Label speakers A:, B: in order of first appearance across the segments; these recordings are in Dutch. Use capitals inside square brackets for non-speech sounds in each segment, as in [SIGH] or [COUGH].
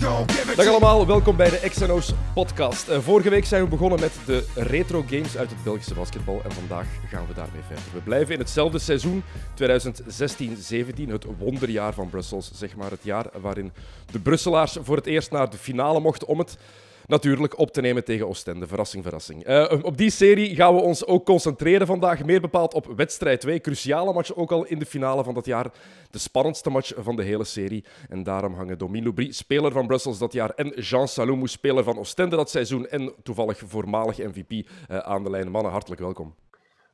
A: Dag allemaal, welkom bij de XNO's podcast. Eh, vorige week zijn we begonnen met de retro games uit het Belgische basketbal en vandaag gaan we daarmee verder. We blijven in hetzelfde seizoen, 2016-17, het wonderjaar van Brussels. Zeg maar het jaar waarin de Brusselaars voor het eerst naar de finale mochten om het natuurlijk op te nemen tegen Oostende. Verrassing, verrassing. Eh, op die serie gaan we ons ook concentreren vandaag, meer bepaald op wedstrijd 2. Cruciale match ook al in de finale van dat jaar. De spannendste match van de hele serie. En daarom hangen Dominique Loubry, speler van Brussels dat jaar, en Jean Salomou, speler van Oostende dat seizoen en toevallig voormalig MVP eh, aan de lijn. Mannen, hartelijk welkom.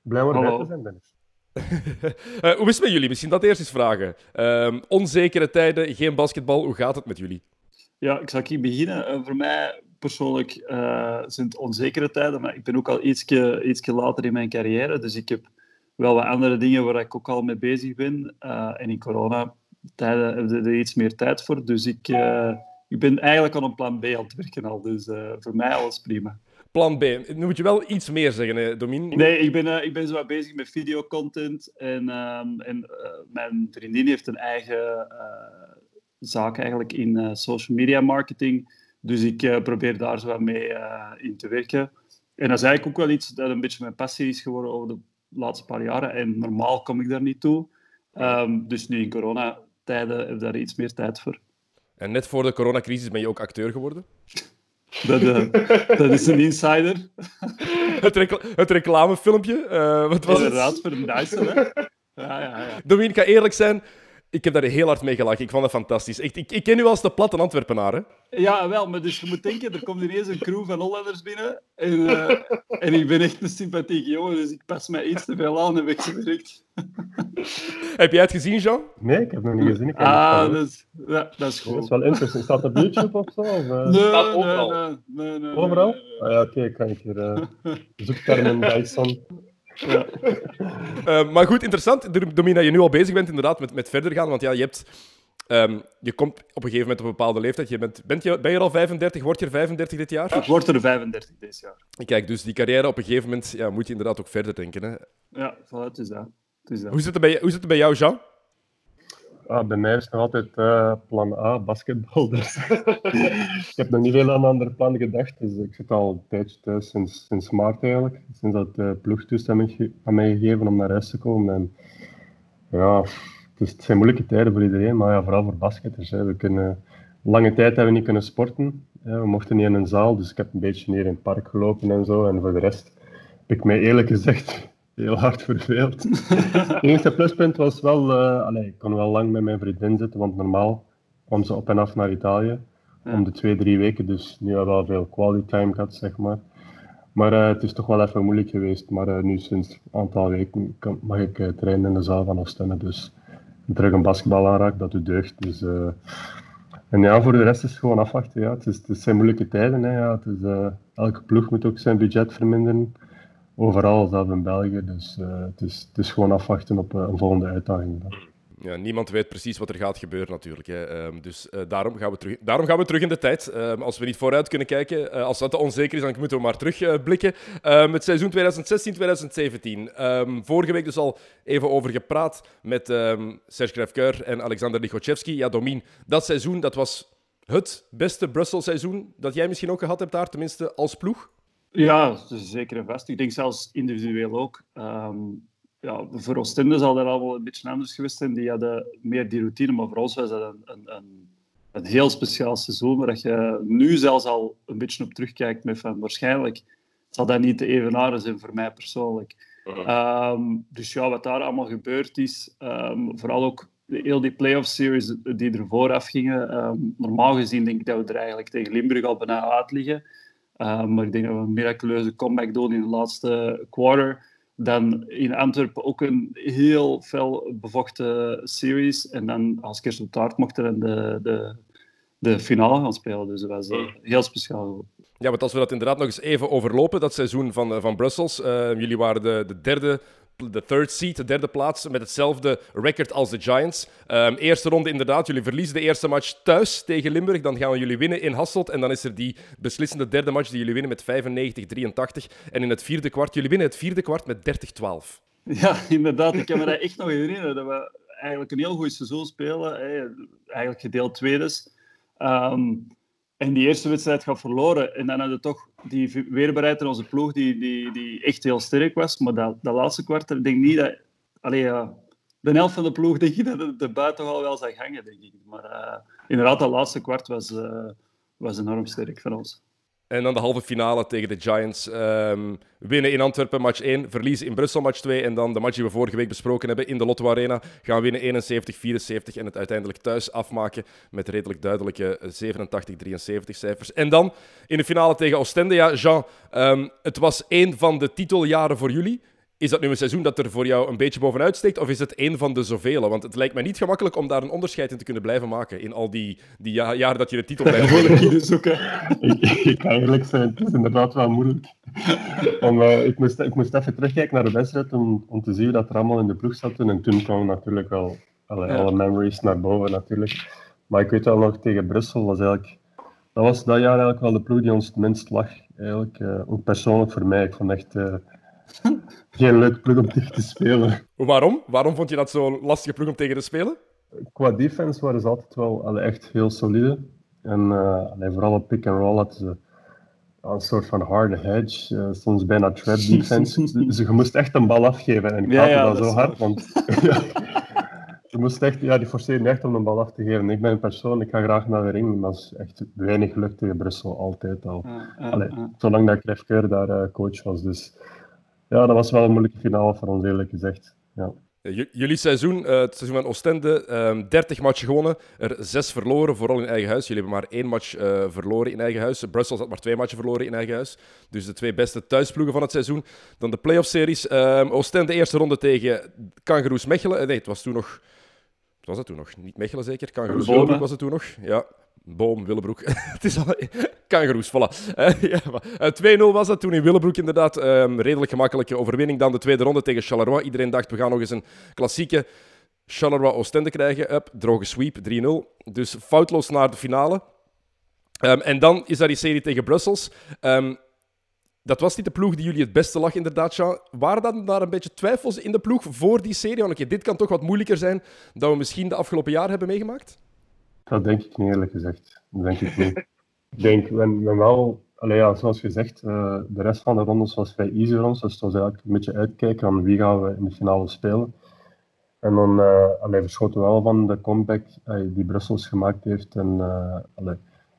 B: Blij om erbij
C: Hallo.
B: te zijn, Dennis. [LAUGHS]
A: Eh, hoe is het met jullie? Misschien dat eerst eens vragen. Ehm, onzekere tijden, geen basketbal. Hoe gaat het met jullie?
C: Ja, ik zal hier beginnen. Voor mij persoonlijk eh, zijn het onzekere tijden, maar ik ben ook al ietsje, ietsje later in mijn carrière, dus ik heb wel wat andere dingen waar ik ook al mee bezig ben. Eh, en in coronatijden heb je er iets meer tijd voor, dus ik, eh, ik ben eigenlijk aan een plan B aan het werken al, dus voor mij alles prima.
A: Plan B. Nu moet je wel iets meer zeggen, hè, Domien.
C: Nee, ik ben, ik ben zo bezig met videocontent en, ehm, en mijn vriendin heeft een eigen zaak eigenlijk in social media marketing. Dus ik eh, probeer daar zo wat mee eh, in te werken. En dat is eigenlijk ook wel iets dat een beetje mijn passie is geworden over de laatste paar jaren. En normaal kom ik daar niet toe. Ehm, dus nu in coronatijden heb ik daar iets meer tijd voor.
A: En net voor de coronacrisis ben je ook acteur geworden. [LAUGHS]
C: Dat, eh, dat is een insider. [LAUGHS]
A: Het, recla- het reclamefilmpje. wat was het?
C: Inderdaad, voor een Dyson. Hè? Ja, ja, ja.
A: Domien, ik ga eerlijk zijn. Ik heb daar heel hard mee gelachen. Ik vond dat fantastisch. Echt, ik, ik ken u als de platte Antwerpenaar. Hè?
C: Ja, wel, maar dus je moet denken, er komt ineens een crew van Hollanders binnen. En, eh, en ik ben echt een sympathieke jongen, dus ik pas mij iets te veel aan en weggewerkt. [LAUGHS]
A: Heb jij het gezien, Jean?
B: Nee, ik heb het nog niet gezien. Ik
C: Ah, dat is, ja, dat is
B: Dat
C: goed.
B: is wel interessant. Staat het op YouTube of zo? Of, eh?
C: Nee,
D: Staat overal.
C: nee, nee, nee,
B: Overal?
C: nee, nee,
B: Ah, ja, oké, kan ik hier uh, zoektermen Dyson.
C: Ja.
A: Eh, maar goed, interessant, Domien, dat je nu al bezig bent inderdaad met, met verder gaan. Want ja, je, hebt, ehm, je komt op een gegeven moment op een bepaalde leeftijd. Je bent, bent je, ben je al 35? Word je er 35 dit jaar?
C: Ik word er 35 dit jaar.
A: Kijk, dus die carrière op een gegeven moment ja, moet je inderdaad ook verder denken. Hè?
C: Ja, voilà, het is dat. Het is dat.
A: Hoe, zit het bij, hoe zit het bij jou, Jean?
B: Ah, bij mij is nog altijd eh, plan A, basketbal. Dus. [LAUGHS] ik heb nog niet veel aan een ander plan gedacht. Dus ik zit al een tijdje thuis, sinds, sinds maart eigenlijk. Sinds dat de ploeg toestemming aan mij gegeven om naar huis te komen. En, ja, het, is, het zijn moeilijke tijden voor iedereen, maar ja, vooral voor basketters. We kunnen, lange tijd hebben we niet kunnen sporten. We mochten niet in een zaal, dus ik heb een beetje hier in het park gelopen en zo. En voor de rest heb ik mij eerlijk gezegd heel hard [LAUGHS] verveeld. [LAUGHS] Het enige pluspunt was wel, allee, ik kon wel lang met mijn vriendin zitten, want normaal kwam ze op en af naar Italië om de twee, drie weken. Dus nu hebben we wel veel quality time gehad, zeg maar. Maar eh, het is toch wel even moeilijk geweest. Maar eh, nu sinds een aantal weken kan, mag ik trainen in de zaal van Oostende. Dus terug een basketbal aanraken, dat doet deugd. Dus, en ja, voor de rest is het gewoon afwachten. Ja. Het, is, het zijn moeilijke tijden. Hè, ja. het is, elke ploeg moet ook zijn budget verminderen. Overal, zelfs in België. Dus eh, het, is, het is gewoon afwachten op eh, een volgende uitdaging. dan.
A: Ja, niemand weet precies wat er gaat gebeuren natuurlijk. Hè. Ehm, dus eh, daarom, gaan we terug, daarom gaan we terug in de tijd. Ehm, als we niet vooruit kunnen kijken, als dat te onzeker is, dan moeten we maar terugblikken. Ehm het seizoen 2016-2017. Ehm, vorige week dus al even over gepraat met Serge Grefkeur en Alexander Lichotchevski. Ja, Domien, dat seizoen dat was het beste Brussels-seizoen dat jij misschien ook gehad hebt daar, tenminste als ploeg.
C: Ja, dat is zeker en vast. Ik denk zelfs individueel ook. Ehm, ja, voor Oostende zal dat al wel een beetje anders geweest zijn. Die hadden meer die routine, maar voor ons was dat een, een, een, een heel speciaal seizoen, waar dat je nu zelfs al een beetje op terugkijkt met van waarschijnlijk zal dat niet te evenaren zijn voor mij persoonlijk. Ehm, dus ja, wat daar allemaal gebeurd is, ehm, vooral ook de, heel die playoff series die ervoor afgingen. ehm normaal gezien denk ik dat we er eigenlijk tegen Limburg al bijna uit liggen. Ehm, maar ik denk dat we een miraculeuze comeback doen in de laatste quarter. Dan in Antwerpen ook een heel fel bevochten series. En dan als kerst op taart mochten we de, de, de finale gaan spelen. Dus dat was eh, heel speciaal.
A: Ja, want als we dat inderdaad nog eens even overlopen, dat seizoen van, eh, van Brussels. eh, jullie waren de, de derde de third seed, de derde plaats, met hetzelfde record als de Giants. Um, eerste ronde inderdaad, jullie verliezen de eerste match thuis tegen Limburg. Dan gaan jullie winnen in Hasselt. En dan is er die beslissende derde match die jullie winnen met 95-83. En in het vierde kwart, jullie winnen het vierde kwart met 30-12.
C: Ja, inderdaad. Ik kan me dat echt nog herinneren. Dat we eigenlijk een heel goed seizoen spelen. Eigenlijk gedeeld tweedes. Um, en die eerste wedstrijd gaat verloren. En dan hadden we toch die weerbaarheid in onze ploeg die, die, die echt heel sterk was. Maar dat, dat laatste kwart, ik denk niet dat... Allee, de helft van de ploeg denk ik dat het de buiten wel zag hangen, denk ik. Maar uh, inderdaad, dat laatste kwart was, uh, was enorm sterk van ons.
A: En dan de halve finale tegen de Giants. Um, winnen in Antwerpen match 1, verliezen in Brussel match 2. En dan de match die we vorige week besproken hebben in de Lotto Arena. Gaan winnen 71-74 en het uiteindelijk thuis afmaken met redelijk duidelijke 87-73 cijfers. En dan in de finale tegen Oostende. Ja, Jean, um, het was één van de titeljaren voor jullie. Is dat nu een seizoen dat er voor jou een beetje bovenuit steekt, of is het één van de zoveel? Want het lijkt mij niet gemakkelijk om daar een onderscheid in te kunnen blijven maken in al die, die ja jaren dat je de titel blijft [LAUGHS]
B: zoeken. ik, ik kan eerlijk zijn, het is inderdaad wel moeilijk. om, uh, ik, moest, ik moest even terugkijken naar de wedstrijd om, om te zien dat er allemaal in de ploeg zat. En toen kwamen natuurlijk wel alle, ja. alle memories naar boven natuurlijk. Maar ik weet wel nog tegen Brussel, was eigenlijk, dat was dat jaar eigenlijk wel de ploeg die ons het minst lag. Eigenlijk, uh, ook persoonlijk voor mij. Ik vond echt... Uh, [LAUGHS] geen leuke ploeg om tegen te spelen.
A: Waarom? Waarom vond je dat zo'n lastige ploeg om tegen te spelen?
B: Qua defense waren ze altijd wel allee, echt heel solide. En uh, allee, vooral op pick and roll hadden ze een soort van harde hedge, uh, soms bijna trap [LAUGHS] defense. dus je moest echt een bal afgeven. En ik ja, ja, dat, zo hard, want [LAUGHS] je moest echt, ja, die forceerde echt om een bal af te geven. Ik ben een persoon, ik ga graag naar de ring, maar dat is echt weinig lucht tegen Brussel, altijd al. Allee, zolang dat Kref Keur daar uh, coach was. Dus ja, dat was wel een moeilijke finale voor ons, eerlijk gezegd. Ja.
A: Jullie seizoen, uh, het seizoen van Oostende, um, 30 matchen gewonnen, er 6 verloren, vooral in eigen huis. Jullie hebben maar één match uh, verloren in eigen huis. Brussels had maar twee matchen verloren in eigen huis. Dus de twee beste thuisploegen van het seizoen. Dan de playoff-series. Um, Oostende eerste ronde tegen Kangaroos Mechelen. Nee, het was toen nog... Wat was dat toen nog? Niet Mechelen zeker? Kangaroos Willebroek was het toen nog. Ja, Boom, Willebroek. [LAUGHS] het is al... Kangaroes, voilà. Uh, ja, uh, 2-0 was dat toen in Willebroek inderdaad. Um, redelijk gemakkelijke overwinning. Dan de tweede ronde tegen Charleroi. Iedereen dacht, we gaan nog eens een klassieke Charleroi-Oostende krijgen. Up, droge sweep, 3-0. Dus foutloos naar de finale. Um, en dan is daar die serie tegen Brussels. Um, dat was niet de ploeg die jullie het beste lag, inderdaad, Jean. Waren dan daar een beetje twijfels in de ploeg voor die serie? Want dit kan toch wat moeilijker zijn dan we misschien de afgelopen jaren hebben meegemaakt?
B: Dat denk ik niet, eerlijk gezegd. Dat denk ik niet. ik denk, we, we wel, ja, zoals gezegd, uh, de rest van de rondes was vrij easy voor ons. Dus het was eigenlijk een beetje uitkijken aan wie gaan we in de finale spelen. En dan uh, allee, verschoten we wel van de comeback uh, die Brussels gemaakt heeft. En uh, allee,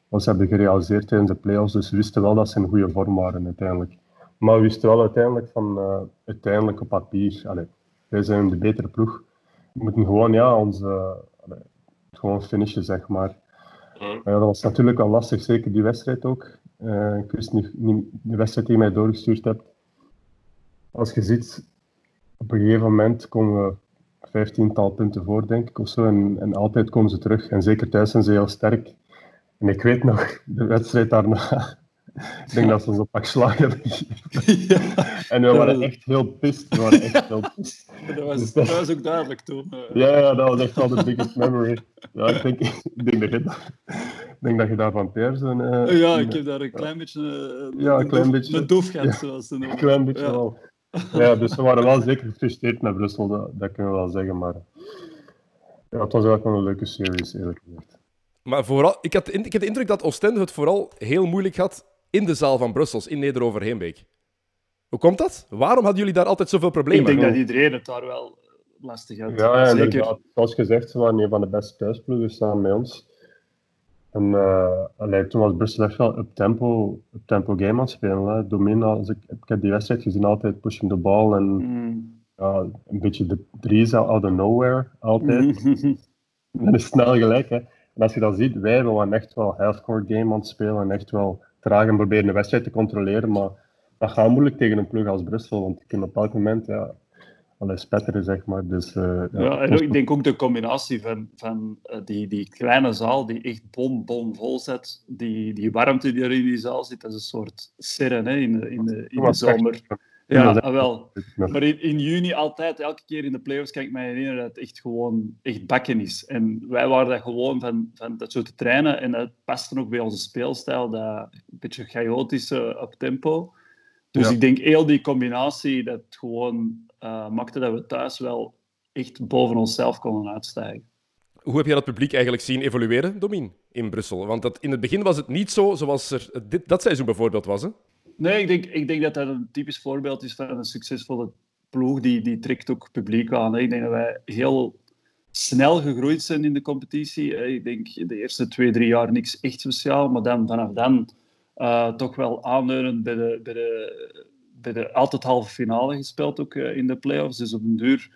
B: ons hebben gerealiseerd tijdens de play-offs, dus we wisten wel dat ze in goede vorm waren uiteindelijk. Maar we wisten wel uiteindelijk van, uiteindelijk op papier, allee, wij zijn de betere ploeg. We moeten gewoon ja, onze, gewoon finishen, zeg maar. Ja, dat was natuurlijk al lastig, zeker die wedstrijd ook. Uh, ik wist niet, niet de wedstrijd die je mij doorgestuurd hebt. Als je ziet, op een gegeven moment komen we vijftiental punten voor, denk ik, of zo. En, en altijd komen ze terug. En zeker thuis zijn ze heel sterk. En ik weet nog, [LAUGHS] de wedstrijd daarna, ik denk dat ze ons op pak slag hebben ja. En we waren echt heel pist. We waren echt heel pist.
C: Dat was, dus dat... was ook duidelijk toen.
B: Uh... Ja, ja, dat was echt wel de biggest memory. Ja, ik denk, ik denk, dat, je, ik denk dat je daar van Persen...
C: Uh, ja, ik heb daar een klein beetje... Uh,
B: ja, een klein beetje.
C: Een doof gehad, zoals ze noemen.
B: Een klein beetje ja. wel. [LAUGHS] Ja, dus we waren wel zeker gefrustreerd met Brussel, dat, dat kunnen we wel zeggen. Maar ja, het was eigenlijk wel een leuke series, eerlijk gezegd.
A: Maar vooral, ik, had, ik heb de indruk dat Oostende het vooral heel moeilijk had in de zaal van Brussels, in Nederoverheenbeek. Hoe komt dat? Waarom hadden jullie daar altijd zoveel problemen?
C: Ik denk dat iedereen het daar wel lastig had.
B: Ja, ja Zeker. zoals gezegd, ze waren een van de beste thuisploegen samen met ons. En uh, allee, toen was Brussel echt wel up tempo, up tempo game aan het spelen. Hè. Domin, als ik, ik heb die wedstrijd gezien, altijd pushing de bal en mm. ja, een beetje de drie out of nowhere, altijd. [LAUGHS] Mm. en is snel gelijk. Hè. En als je dat ziet, wij waren echt wel half-court game aan het spelen en echt wel traag en proberen de wedstrijd te controleren. Maar dat gaat moeilijk tegen een ploeg als Brussel, want je kunt op elk moment ja, alles spetteren, zeg maar. Dus, uh,
C: ja, ja, en ik denk ook de combinatie van, van uh, die, die kleine zaal die echt bom, bom vol zit, die, die warmte die er in die zaal zit, dat is een soort serre hè, in de, in de, in de zomer. Ja,
B: dat
C: ah, wel. Maar in, in, juni altijd, elke keer in de playoffs, kan ik me herinneren dat het echt gewoon echt bakken is. En wij waren dat gewoon van, van dat zo te trainen. En dat paste ook bij onze speelstijl, dat een beetje chaotische op tempo. Dus ik denk heel die combinatie, dat gewoon uh, maakte dat we thuis wel echt boven onszelf konden uitstijgen.
A: Hoe heb je dat publiek eigenlijk zien evolueren, Domien, in Brussel? Want dat, in het begin was het niet zo zoals er dit, dat seizoen bijvoorbeeld was, hè?
C: Nee, ik denk, ik denk dat dat een typisch voorbeeld is van een succesvolle ploeg. Die, die trekt ook publiek aan. Ik denk dat wij heel snel gegroeid zijn in de competitie. Ik denk de eerste twee, drie jaar niks echt speciaal. Maar dan, vanaf dan uh, toch wel aanleunend bij de, bij, de, de altijd halve finale gespeeld ook uh, in de playoffs. Dus op een duur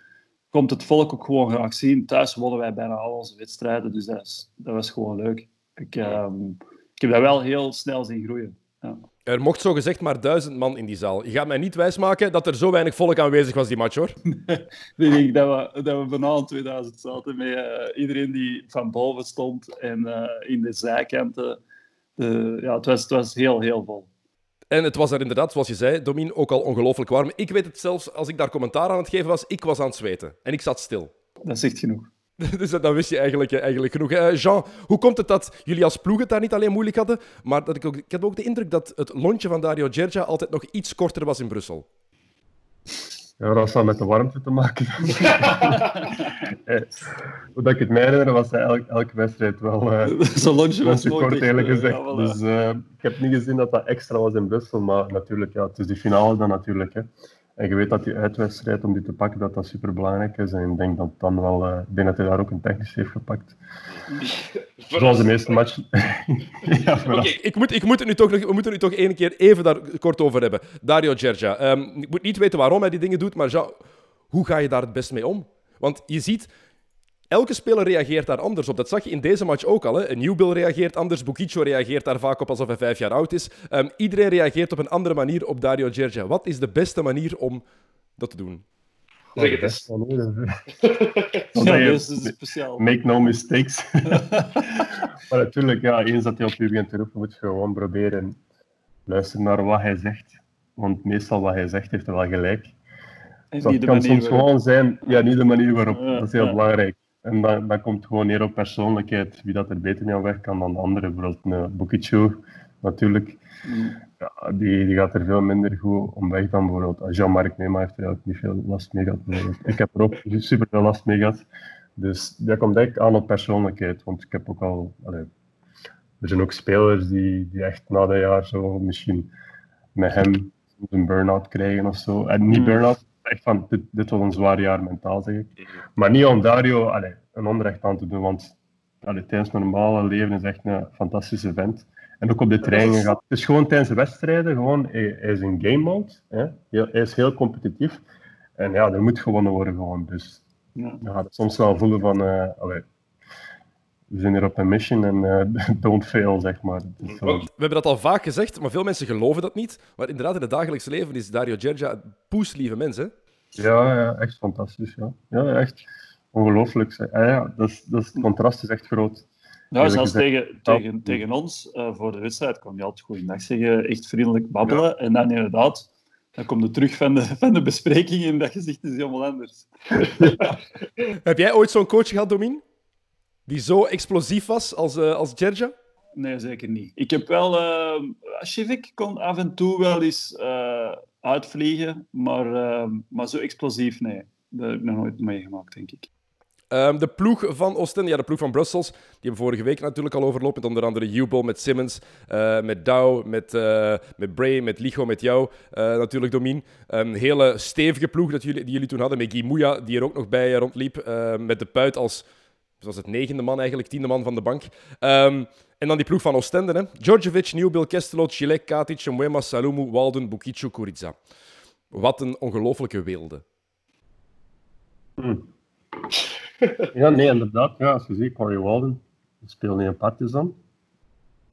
C: komt het volk ook gewoon graag zien. Thuis wonnen wij bijna al onze wedstrijden. Dus dat, was gewoon leuk. Ik, um, ik heb dat wel heel snel zien groeien. Ja.
A: Er mocht zo gezegd maar duizend man in die zaal. Je gaat mij niet wijsmaken dat er zo weinig volk aanwezig was die match, hoor. [LAUGHS]
C: Nee, ik denk dat we, dat we bijna 2000 zaten met uh, iedereen die van boven stond en uh, in de zijkanten. De, ja, het, was, het was heel, heel vol.
A: En het was er inderdaad, zoals je zei, Domien, ook al ongelooflijk warm. Ik weet het zelfs, als ik daar commentaar aan het geven was, ik was aan het zweten. En ik zat stil.
C: Dat zegt genoeg. [LAUGHS]
A: Dus dan wist je eigenlijk, eigenlijk genoeg. Uh, Jean, hoe komt het dat jullie als ploeg het daar niet alleen moeilijk hadden, maar dat ik, ook, ik heb ook de indruk dat het lontje van Dario Gergia altijd nog iets korter was in Brussel?
B: Ja, dat had met de warmte te maken. [LAUGHS] Hoe dat ik het mij herinner, was elke, elke wedstrijd wel uh, [LAUGHS]
C: Zo'n lontje was
B: kort, eerlijk gezegd. Ja, Dus uh, ik heb niet gezien dat dat extra was in Brussel, maar natuurlijk, ja, het is de finale dan natuurlijk. Hè. En je weet dat die uitwedstrijd om die te pakken, dat dat super belangrijk is. En ik denk dat dan wel, uh, ik denk dat hij daar ook een technisch heeft gepakt. [LAUGHS] Zoals de meeste matchen. [LAUGHS]
A: ja, okay, ik, moet, ik moet het nu toch nog, we moeten het nu toch één keer even daar kort over hebben. Dario Gergia. Um, ik moet niet weten waarom hij die dingen doet, maar Jean, hoe ga je daar het best mee om? Want je ziet, Elke speler reageert daar anders op. Dat zag je in deze match ook al. Hè. Een Newbill reageert anders. Bukicho reageert daar vaak op alsof hij vijf jaar oud is. Um, iedereen reageert op een andere manier op Dario Gergia. Wat is de beste manier om dat te doen?
B: Zeg het eens.
C: ja, [LAUGHS] dat is speciaal.
B: Make no mistakes. [LAUGHS] [LAUGHS] maar natuurlijk, ja, eens dat hij op je begint te roepen, moet je gewoon proberen luisteren naar wat hij zegt. Want meestal wat hij zegt, heeft hij wel gelijk. Dus dat kan soms gewoon zijn, ja, niet de manier waarop. dat is heel belangrijk. En dat, dat komt gewoon neer op persoonlijkheid. Wie dat er beter mee weg kan dan anderen. Bijvoorbeeld een Bukicho, natuurlijk. Ja, die, die gaat er veel minder goed om weg dan bijvoorbeeld Jean-Marc Neema heeft er ook niet veel last mee gehad. Ik heb er ook super veel last mee gehad. Dus dat komt echt aan op persoonlijkheid. Want ik heb ook al... Allee, er zijn ook spelers die, die echt na dat jaar zo misschien met hem een burn-out krijgen of zo. En niet mm. burn-out, echt van, dit, dit was een zwaar jaar mentaal, zeg ik. Maar niet om Dario allee, een onrecht aan te doen, want tijdens mijn normale leven is echt een fantastische vent. En ook op de trainingen gaat. Het is gewoon tijdens de wedstrijden, gewoon, hij, is in game mode. Hè? Hij is heel competitief. En ja, er moet gewonnen worden gewoon. Dus ja, ja soms wel voelen van, uh, allee, we zijn hier op een mission en uh, [LAUGHS] don't fail, zeg maar.
A: Dus, we hebben dat al vaak gezegd, maar veel mensen geloven dat niet. Maar inderdaad, in het dagelijkse leven is Dario Gergia een poeslieve mens, hè?
B: Ja, ja, echt fantastisch, ja. Ja, echt ongelooflijk. Ja, ja, dat, is, dat is, het contrast is echt groot.
C: Ja, zelfs tegen, tegen, tegen ons, uh, voor de wedstrijd, kon je altijd goeiedag zeggen, echt vriendelijk babbelen. En dan inderdaad, dan kom je terug van de, [LAUGHS] van de bespreking en dat gezicht is helemaal anders. [LAUGHS]
A: Heb jij ooit zo'n coach gehad, Domien? Die zo explosief was als, uh, als Gerja?
C: Nee, zeker niet. Ik heb wel... Uh, Shivik kon af en toe wel eens uh, uitvliegen, maar, uh, maar zo explosief, nee. Dat heb ik nog nooit meegemaakt, denk ik.
A: Um, de ploeg van Oostende, ja, de ploeg van Brussels, die hebben vorige week natuurlijk al overlopen. Met onder andere Jubel, met Simmons, uh, met Dow, met, uh, met Bray, met Ligo, met jou. Uh, natuurlijk, Domien. Een hele stevige ploeg dat jullie, die jullie toen hadden. Met Guy Mouya, die er ook nog bij rondliep. met de puit als zoals het negende man eigenlijk, tiende man van de bank. Um, en dan die ploeg van Oostende. Hè. Djordjevic, Nieuwbil, Kestelot, Chilek, Katic, Mwema, Salumu, Walden, Bukicu, Kurica. Wat een ongelofelijke weelde.
B: Hmm. [LAUGHS] ja, nee, inderdaad. Ja, als je ziet, Corey Walden speelde in Partizan.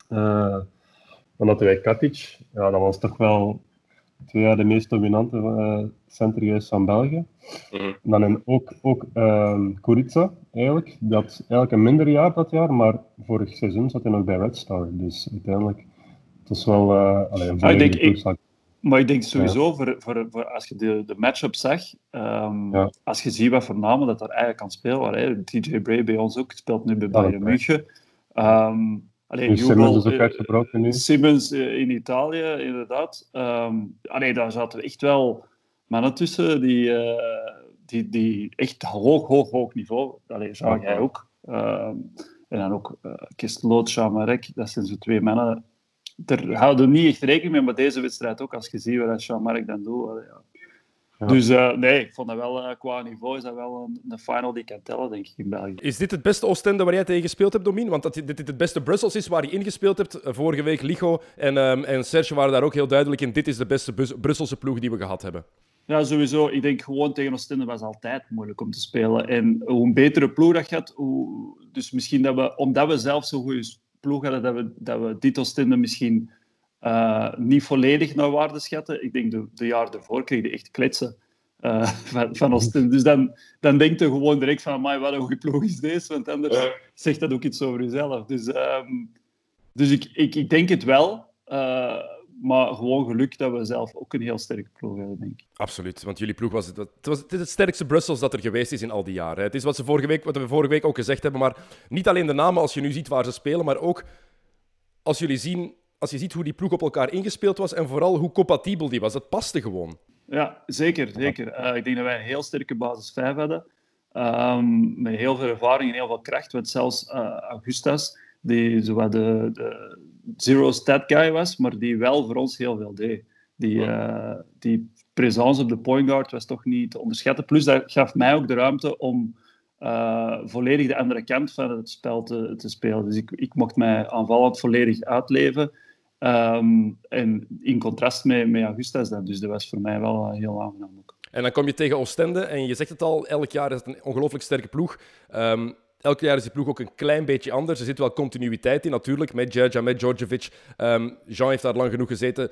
B: Uh, dan hadden wij Katic. Ja, dat was toch wel twee jaar de meest dominante centergeest van België. Mm Dan ook, ook uh, Kurica, eigenlijk. Dat eigenlijk een minder jaar dat jaar, maar vorig seizoen zat hij nog bij Red Star. Dus uiteindelijk, het was wel uh, allee, een
C: ah, ik, denk, ik, Maar ik denk sowieso, voor, voor, voor als je de, de matchup zag, um, ja. als je ziet wat voor namen dat er eigenlijk kan spelen, TJ Bray bij ons ook, speelt nu bij Bayern München. Um, alleen
B: Simmons is ook uitgebroken nu.
C: Simmons in Italië, inderdaad. Um, allee, daar zaten we echt wel mannen tussen die, uh, die, die echt hoog, hoog, hoog niveau. Allee, zag jij ook. Um, en dan ook uh, Kistloot, Chamarek, dat zijn zo twee mannen daar houden we niet echt rekening mee, maar deze wedstrijd ook, als je ziet wat Jean-Marc dan doet. Ja. Ja. Dus uh, nee, ik vond dat wel, uh, qua niveau is dat wel een, een, final die kan tellen, denk ik, in België.
A: Is dit het beste Oostende waar jij tegen gespeeld hebt, Domin? Want dat dit het beste Brussels is waar je ingespeeld hebt. Vorige week Ligo en, um, en Serge waren daar ook heel duidelijk in. Dit is de beste Brusselse ploeg die we gehad hebben.
C: Ja, sowieso. Ik denk gewoon tegen Oostende was altijd moeilijk om te spelen. En hoe een betere ploeg dat gaat, hoe... dus misschien dat we, omdat we zelf zo goede ploeg hadden, dat we, dat we dit Oostende misschien uh, niet volledig naar waarde schatten. Ik denk de, de jaar ervoor kreeg je echt kletsen uh, [LAUGHS] van, van Oostende. Dus dan, dan denkt je gewoon direct van, wat een goede ploeg is deze, want anders ja. zegt dat ook iets over jezelf. Dus, um, dus ik, ik, ik denk het wel. Uh, maar gewoon geluk dat we zelf ook een heel sterke ploeg hebben, denk ik.
A: Absoluut, want jullie ploeg was het, het, was, het, is het sterkste Brussels dat er geweest is in al die jaren. Het is wat, ze vorige week, wat we vorige week ook gezegd hebben, maar niet alleen de namen als je nu ziet waar ze spelen, maar ook als, jullie zien, als je ziet hoe die ploeg op elkaar ingespeeld was en vooral hoe compatibel die was. Dat paste gewoon.
C: Ja, zeker. zeker. Uh, ik denk dat wij een heel sterke basis 5 hadden. Um, met heel veel ervaring en heel veel kracht. Want zelfs uh, Augustus, die zowat de, de zero stat guy was, maar die wel voor ons heel veel deed. Die, uh, die presence op de point guard was toch niet te onderschatten. Plus dat gaf mij ook de ruimte om uh, volledig de andere kant van het spel te, te spelen. Dus ik, ik mocht mij aanvallend volledig uitleven. Um, en in contrast met, met Augustus dan. Dus dat was voor mij wel heel aangenaam ook.
A: En dan kom je tegen Oostende en je zegt het al, elk jaar is het een ongelooflijk sterke ploeg. Um, elk jaar is die ploeg ook een klein beetje anders. Er zit wel continuïteit in natuurlijk, met Djerja, met Djordjevic. Um, Jean heeft daar lang genoeg gezeten.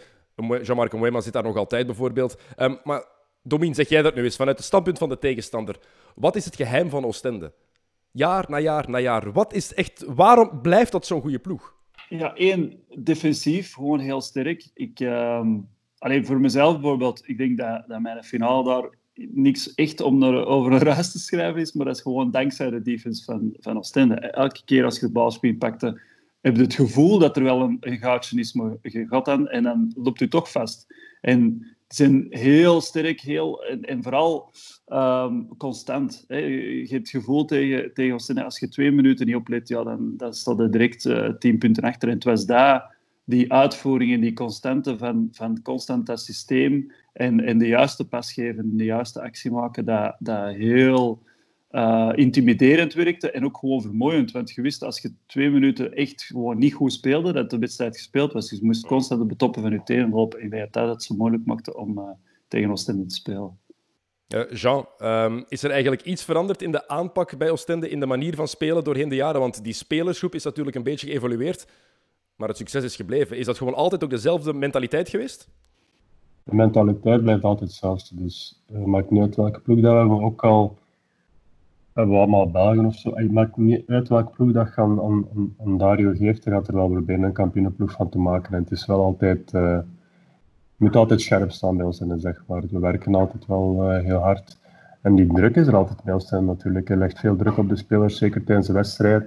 A: Jean-Marc Mwema zit daar nog altijd bijvoorbeeld. Um, maar Domien, zeg jij dat nu eens vanuit het standpunt van de tegenstander. Wat is het geheim van Oostende? Jaar na jaar na jaar. Wat is echt, waarom blijft dat zo'n goede ploeg?
C: Ja, één, defensief, gewoon heel sterk. Ik, um, alleen voor mezelf bijvoorbeeld, ik denk dat, dat mijn finale daar niks echt om er, over een ruis te schrijven is, maar dat is gewoon dankzij de defense van, van Oostende. Elke keer als je het balspin pakte, heb je het gevoel dat er wel een, een gaatje is, maar je gaat dan en dan loopt u toch vast. En zijn heel sterk heel, en, vooral um, constant. Je, hebt het gevoel tegen, tegen Oostende, als je twee minuten niet oplet, ja, dan, dan staat er direct uh, tien punten achter. En het was daar die uitvoering en die constante van, van constant dat systeem en, en de juiste pas geven, de juiste actie maken, dat, dat heel uh, intimiderend werkte en ook gewoon vermoeiend. Want je wist als je twee minuten echt gewoon niet goed speelde, dat de wedstrijd gespeeld was. Dus je moest constant op de toppen van je tenen. En ik dat het zo moeilijk maakte om uh, tegen Oostende te spelen.
A: Jean, um, is er eigenlijk iets veranderd in de aanpak bij Oostende, in de manier van spelen doorheen de jaren? Want die spelersgroep is natuurlijk een beetje geëvolueerd, maar het succes is gebleven. Is dat gewoon altijd ook dezelfde mentaliteit geweest?
B: De mentaliteit blijft altijd hetzelfde. Dus het maakt niet uit welke ploeg dat we. Ook al hebben we allemaal Belgen of zo. Het maakt niet uit welke ploeg dat aan, aan, Dario geeft. Dan gaat er wel proberen een kampioenenploeg van te maken. En het is wel altijd... Je moet altijd scherp staan bij ons in zeg maar. We werken altijd wel heel hard. En die druk is er altijd bij ons natuurlijk. Er legt veel druk op de spelers, zeker tijdens de wedstrijd.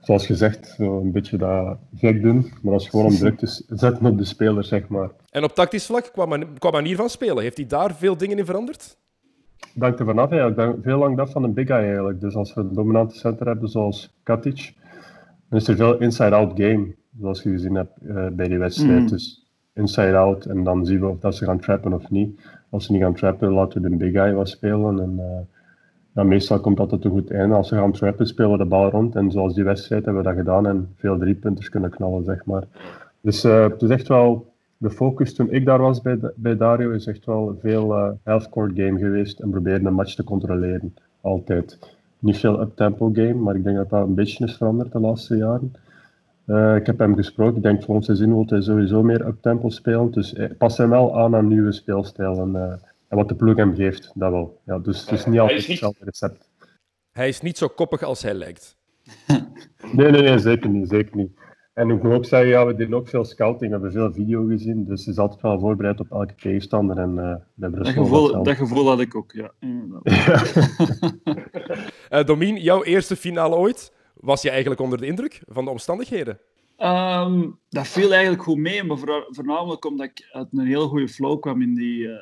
B: Zoals gezegd, zo een beetje dat gek doen. Maar dat is gewoon om druk te zetten op de spelers, zeg maar.
A: En op tactisch vlak, qua, man qua manier van spelen, heeft hij daar veel dingen in veranderd?
B: Dank er vanaf. Ja. Ik ben veel lang dat van een big guy eigenlijk. Dus als we een dominante center hebben zoals Katic, dan is er veel inside-out game. Zoals je gezien hebt uh, bij die wedstrijd. Mm. Dus inside-out en dan zien we of dat ze gaan trappen of niet. Als ze niet gaan trappen, laten we de big guy wat spelen. En, uh, meestal komt dat tot een goed einde. Als ze gaan trappen, spelen we de bal rond. En zoals die wedstrijd hebben we dat gedaan en veel driepunters kunnen knallen, zeg maar. Dus uh, het is echt wel de focus toen ik daar was bij, bij Dario is echt wel veel uh, half-court game geweest en proberen een match te controleren. Altijd. Niet veel up-tempo game, maar ik denk dat dat een beetje is veranderd de laatste jaren. Uh, ik heb hem gesproken, ik denk volgend seizoen wil hij sowieso meer up-tempo spelen. Dus pas hem wel aan aan nieuwe speelstijl en, wat de ploeg hem geeft, dat wel. Ja, dus het is niet altijd hetzelfde recept.
A: Hij is niet zo koppig als hij lijkt. [LAUGHS]
B: nee, nee, nee, zeker niet. Zeker niet. En ik moet ook zeggen, ja, we doen ook veel scouting, we hebben veel video gezien, dus is altijd wel voorbereid op elke tegenstander. En, uh,
C: dat, gevoel, dat gevoel had ik ook, ja.
A: uh, [LAUGHS] [LAUGHS] Domien, jouw eerste finale ooit, was je eigenlijk onder de indruk van de omstandigheden?
C: Um, dat viel eigenlijk goed mee, maar voornamelijk omdat ik uit een heel goede flow kwam in die, uh,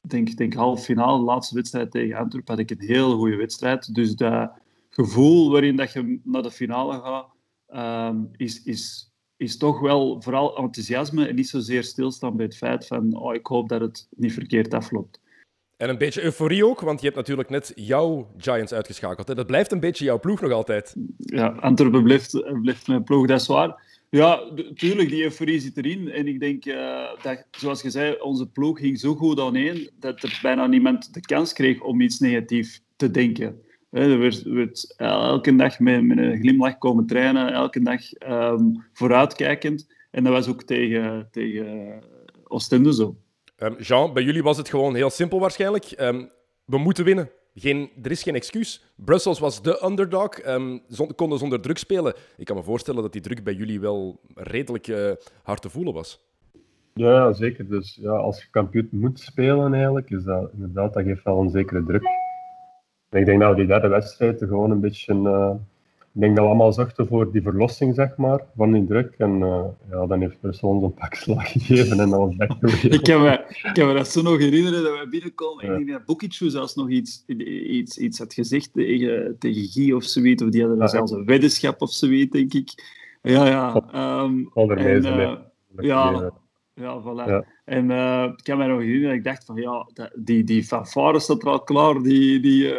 C: denk, denk halve finale, de laatste wedstrijd tegen Antwerpen, had ik een heel goede wedstrijd. Dus dat gevoel waarin dat je naar de finale gaat, um, is, is, is toch wel vooral enthousiasme en niet zozeer stilstaan bij het feit van oh, ik hoop dat het niet verkeerd afloopt.
A: En een beetje euforie ook, want je hebt natuurlijk net jouw Giants uitgeschakeld. Hè? Dat blijft een beetje jouw ploeg nog altijd.
C: Ja, Antwerpen blijft, blijft mijn ploeg, dat is waar. Ja, natuurlijk, die euforie zit erin. En ik denk uh, dat, zoals je zei, onze ploeg ging zo goed aan één dat er bijna niemand de kans kreeg om iets negatiefs te denken. er werd, werd, elke dag met, een glimlach komen trainen, elke dag um, vooruitkijkend. En dat was ook tegen, tegen Oostende zo.
A: Um, Jean, bij jullie was het gewoon heel simpel waarschijnlijk. Um, we moeten winnen. Geen, er is geen excuus. Brussels was de underdog, um, konden zonder druk spelen. Ik kan me voorstellen dat die druk bij jullie wel redelijk uh, hard te voelen was.
B: Ja, zeker. Dus ja, als je kampioen moet spelen, eigenlijk, is dat inderdaad, dat geeft wel een zekere druk. Ik denk dat we die derde wedstrijd gewoon een beetje uh, ik denk dat we allemaal zochten voor die verlossing, zeg maar, van die druk. En uh, ja, dan heeft Brussel ons een pak slag gegeven en was echt [LAUGHS]
C: ik, kan me, ik kan me dat zo nog herinneren, dat wij binnenkomen. Ja. Ik denk dat Bukicu zelfs nog iets, iets, iets had gezegd tegen, tegen Guy of zoiets. Of die hadden ja, zelfs een weddenschap of zoiets, denk ik. Ja, ja. Um, en, uh, ja, ja, voilà. En uh, ik kan me nog herinneren, ik dacht van ja, die, die fanfare staat er al klaar, die, die, uh,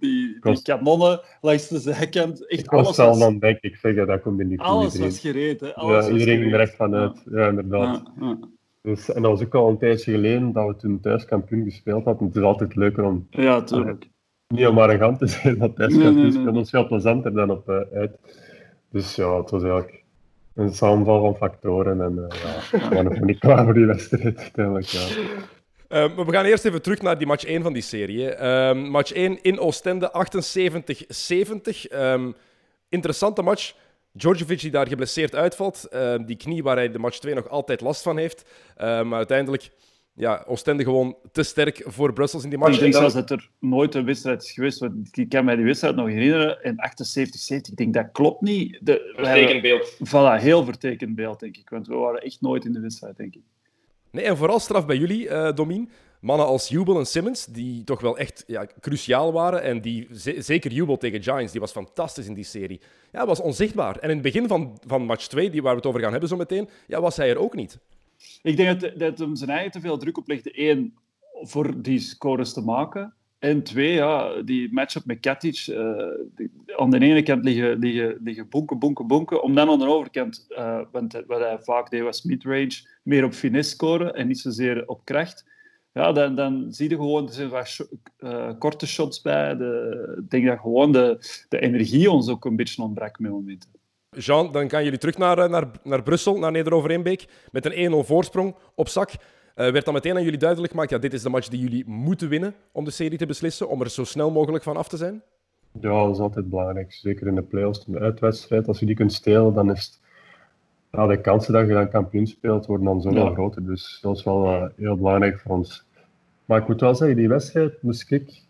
C: die, die kanonnen langs de zijkant. Echt
B: alles was, dan denk ik zeggen, dat komt in die
C: Alles was gereed, hè. Alles
B: ja, iedereen ging er echt vanuit. Ja, ja inderdaad. Ja, dus, en dat was ook al een tijdje geleden dat we toen thuis kampioen gespeeld hadden. Het is altijd leuker om...
C: Ja, tuurlijk.
B: Niet om arrogant te zijn, dat thuis kampioen nee, nee, nee. is veel plezanter dan op uit. Dus ja, het was eigenlijk een samenval van factoren. En uh, ja, we waren nog niet klaar voor die wedstrijd uiteindelijk. Ja.
A: Uh, we gaan eerst even terug naar die match 1 van die serie. Uh, match 1 in Oostende, 78-70. Um, interessante match. Djordjevic die daar geblesseerd uitvalt. Ehm, die knie waar hij de match 2 nog altijd last van heeft. maar uiteindelijk ja, Oostende gewoon te sterk voor Brussels in die match.
C: Ik denk zelfs dat er nooit een wedstrijd is geweest. Want ik kan mij die wedstrijd nog herinneren. In 78, 70. Ik denk dat klopt niet.
D: De, vertekend beeld.
C: Voilà, heel vertekend beeld, denk ik. Want we waren echt nooit in de wedstrijd, denk ik.
A: Nee, en vooral straf bij jullie, uh, Domien. Mannen als Jubel en Simmons, die toch wel echt ja, cruciaal waren. En die, zeker Jubel tegen Giants, die was fantastisch in die serie. Ja, was onzichtbaar. En in het begin van, van match 2, die waar we het over gaan hebben zo meteen, ja, was hij er ook niet.
C: Ik denk dat, dat hem zijn eigen te veel druk oplegde. Eén, voor die scores te maken. En twee, ja, die matchup met Katic. Uh, aan de ene kant liggen, liggen, liggen bonken, bonken, bonken. Om dan aan de overkant, uh, want wat hij vaak deed was midrange, meer op finesse scoren en niet zozeer op kracht. Ja, dan, dan zie je gewoon, er zijn uh, korte shots bij. De, ik denk dat gewoon de, de energie ons ook een beetje ontbrak momenten.
A: Jean, dan gaan jullie terug naar, eh, naar, naar Brussel, naar Neder-Overeenbeek, met een 1-0 voorsprong op zak. Uh, werd dan meteen aan jullie duidelijk gemaakt, ja, dit is de match die jullie moeten winnen om de serie te beslissen, om er zo snel mogelijk van af te zijn?
B: Ja, dat is altijd belangrijk. Zeker in de play-offs, de uitwedstrijd. Als je die kunt stelen, dan is het... Ja, de kansen dat je dan kampioen speelt, worden dan zoveel ja. groter. Dus dat is wel uh, heel belangrijk voor ons. Maar ik moet wel zeggen, die wedstrijd moest ik...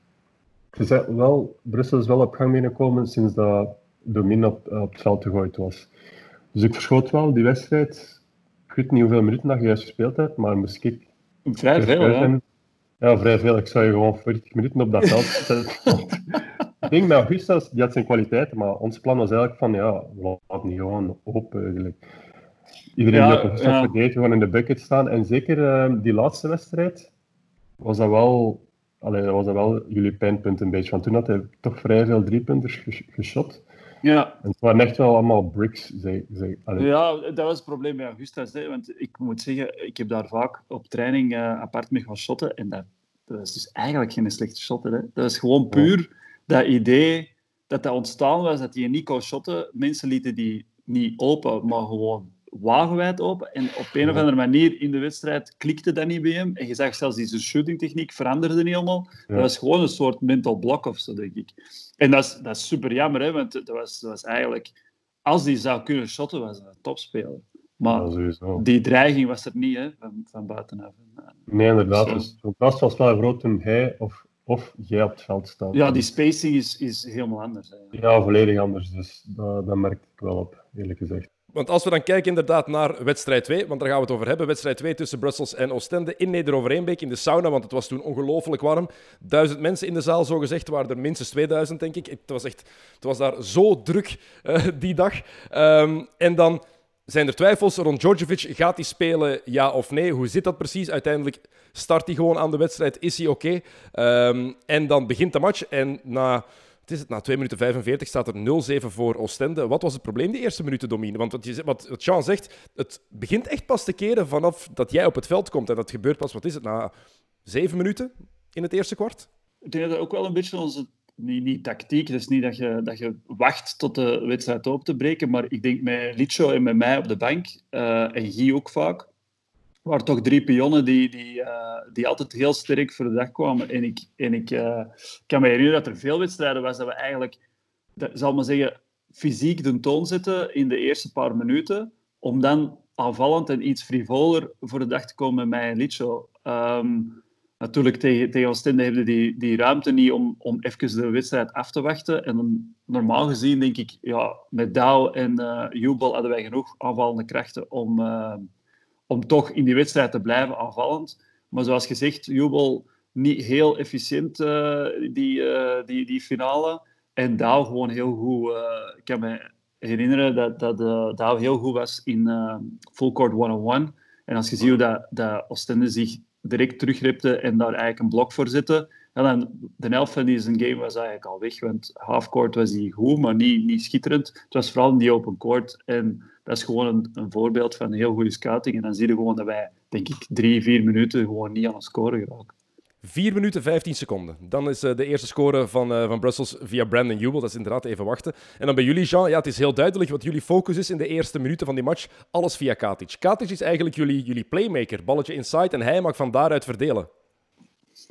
B: wel, Brussel is wel op gang binnenkomen sinds dat Domin op, op het veld gegooid was. Dus ik verschoot wel die wedstrijd. Ik weet niet hoeveel minuten dat je juist gespeeld hebt, maar moest ik...
C: Vrij veel, hè?
B: Ja, vrij veel. Ik zou je gewoon 40 minuten op dat veld zetten. ik denk met Augustus, die had zijn kwaliteiten, maar ons plan was eigenlijk van, ja, laten niet gewoon open eigenlijk. Iedereen ja, die op een ja. verdedigt, gewoon in de bucket staan. En zeker uh, die laatste wedstrijd was dat wel, allee, was dat wel jullie pijnpunt een beetje. Want toen had hij toch vrij veel driepunters geschot.
C: Ja.
B: En het waren echt wel allemaal bricks. Zeg, zeg.
C: Ja, dat was het probleem bij Augustus. Hè, want ik moet zeggen, ik heb daar vaak op training uh, apart mee gaan shotten. En dat, dat was dus eigenlijk geen slechte shot. Hè. Dat was gewoon puur dat idee dat dat ontstaan was, dat die niet kon shotten. Mensen lieten die niet open, maar gewoon wagenwijd open. En op een of andere manier in de wedstrijd klikte dat niet bij hem. En je zag zelfs die shootingtechniek veranderde niet helemaal. Dat was gewoon een soort mental block of zo, denk ik. En dat is, dat is super jammer, hè, want dat was, dat was eigenlijk als die zou kunnen shotten, was hij een topspeler. Maar
B: Ja,
C: die dreiging was er niet hè, van, van buitenaf.
B: Nee, inderdaad.
C: Zo.
B: Dus het was was wel groot toen hij of, of jij op het veld staat.
C: Ja, die spacing is, is helemaal anders. Hè.
B: Ja, volledig anders. Dus dat, dat merkte ik wel op, eerlijk gezegd.
A: Want als we dan kijken inderdaad naar wedstrijd 2, want daar gaan we het over hebben. Wedstrijd 2 tussen Brussels en Oostende in Neder-Overeenbeek in de sauna, want het was toen ongelooflijk warm. Duizend mensen in de zaal, zo gezegd, waren er minstens 2000, denk ik. Het was, echt, het was daar zo druk eh, die dag. Ehm, en dan zijn er twijfels rond Djordjevic. Gaat hij spelen, ja of nee? Hoe zit dat precies? Uiteindelijk start hij gewoon aan de wedstrijd, is hij oké? Ehm, en dan begint de match en na... Het is het, na 2 minuten 45 staat er 0-7 voor Oostende. Wat was het probleem die eerste minuten, Domine? Want wat, je, wat, Jean zegt, het begint echt pas te keren vanaf dat jij op het veld komt. En dat gebeurt pas, wat is het, na 7 minuten in het eerste kwart?
C: Ik denk dat ook wel een beetje onze niet, niet tactiek. Is niet dat je, dat je wacht tot de wedstrijd open te breken. Maar ik denk met Licho en met mij op de bank, eh, en Guy ook vaak, waren toch drie pionnen die, die, eh, die altijd heel sterk voor de dag kwamen. En ik, en ik eh, kan me herinneren dat er veel wedstrijden was dat we eigenlijk, dat, zal maar zeggen, fysiek de toon zetten in de eerste paar minuten, om dan aanvallend en iets frivoler voor de dag te komen met mij en Licho. Ehm, natuurlijk, tegen, tegen Oostende hebben die, die ruimte niet om, om even de wedstrijd af te wachten. En normaal gezien denk ik, ja, met Douw en eh Jubel hadden wij genoeg aanvallende krachten om, om toch in die wedstrijd te blijven aanvallend. Maar zoals gezegd, Jubel niet heel efficiënt, eh, die, eh, die, die finale. En Douw gewoon heel goed. eh, ik kan me herinneren dat, dat heel goed was in Full Court 101. En als je ziet hoe dat, dat Oostende zich direct terugripte en daar eigenlijk een blok voor zette, de helft van game was eigenlijk al weg. Want halfcourt was hij goed, maar niet, niet schitterend. Het was vooral in die open court. En dat is gewoon een, een voorbeeld van heel goede scouting. En dan zie je gewoon dat wij, denk ik, drie, vier minuten gewoon niet aan het scoren geraken.
A: 4 minuten 15 seconden. Dan is eh, de eerste score van, eh, van Brussels via Brandon Jubel. Dat is inderdaad even wachten. En dan bij jullie, Jean. Ja, het is heel duidelijk wat jullie focus is in de eerste minuten van die match. Alles via Katic. Katic is eigenlijk jullie, jullie playmaker. Balletje inside en hij mag van daaruit verdelen.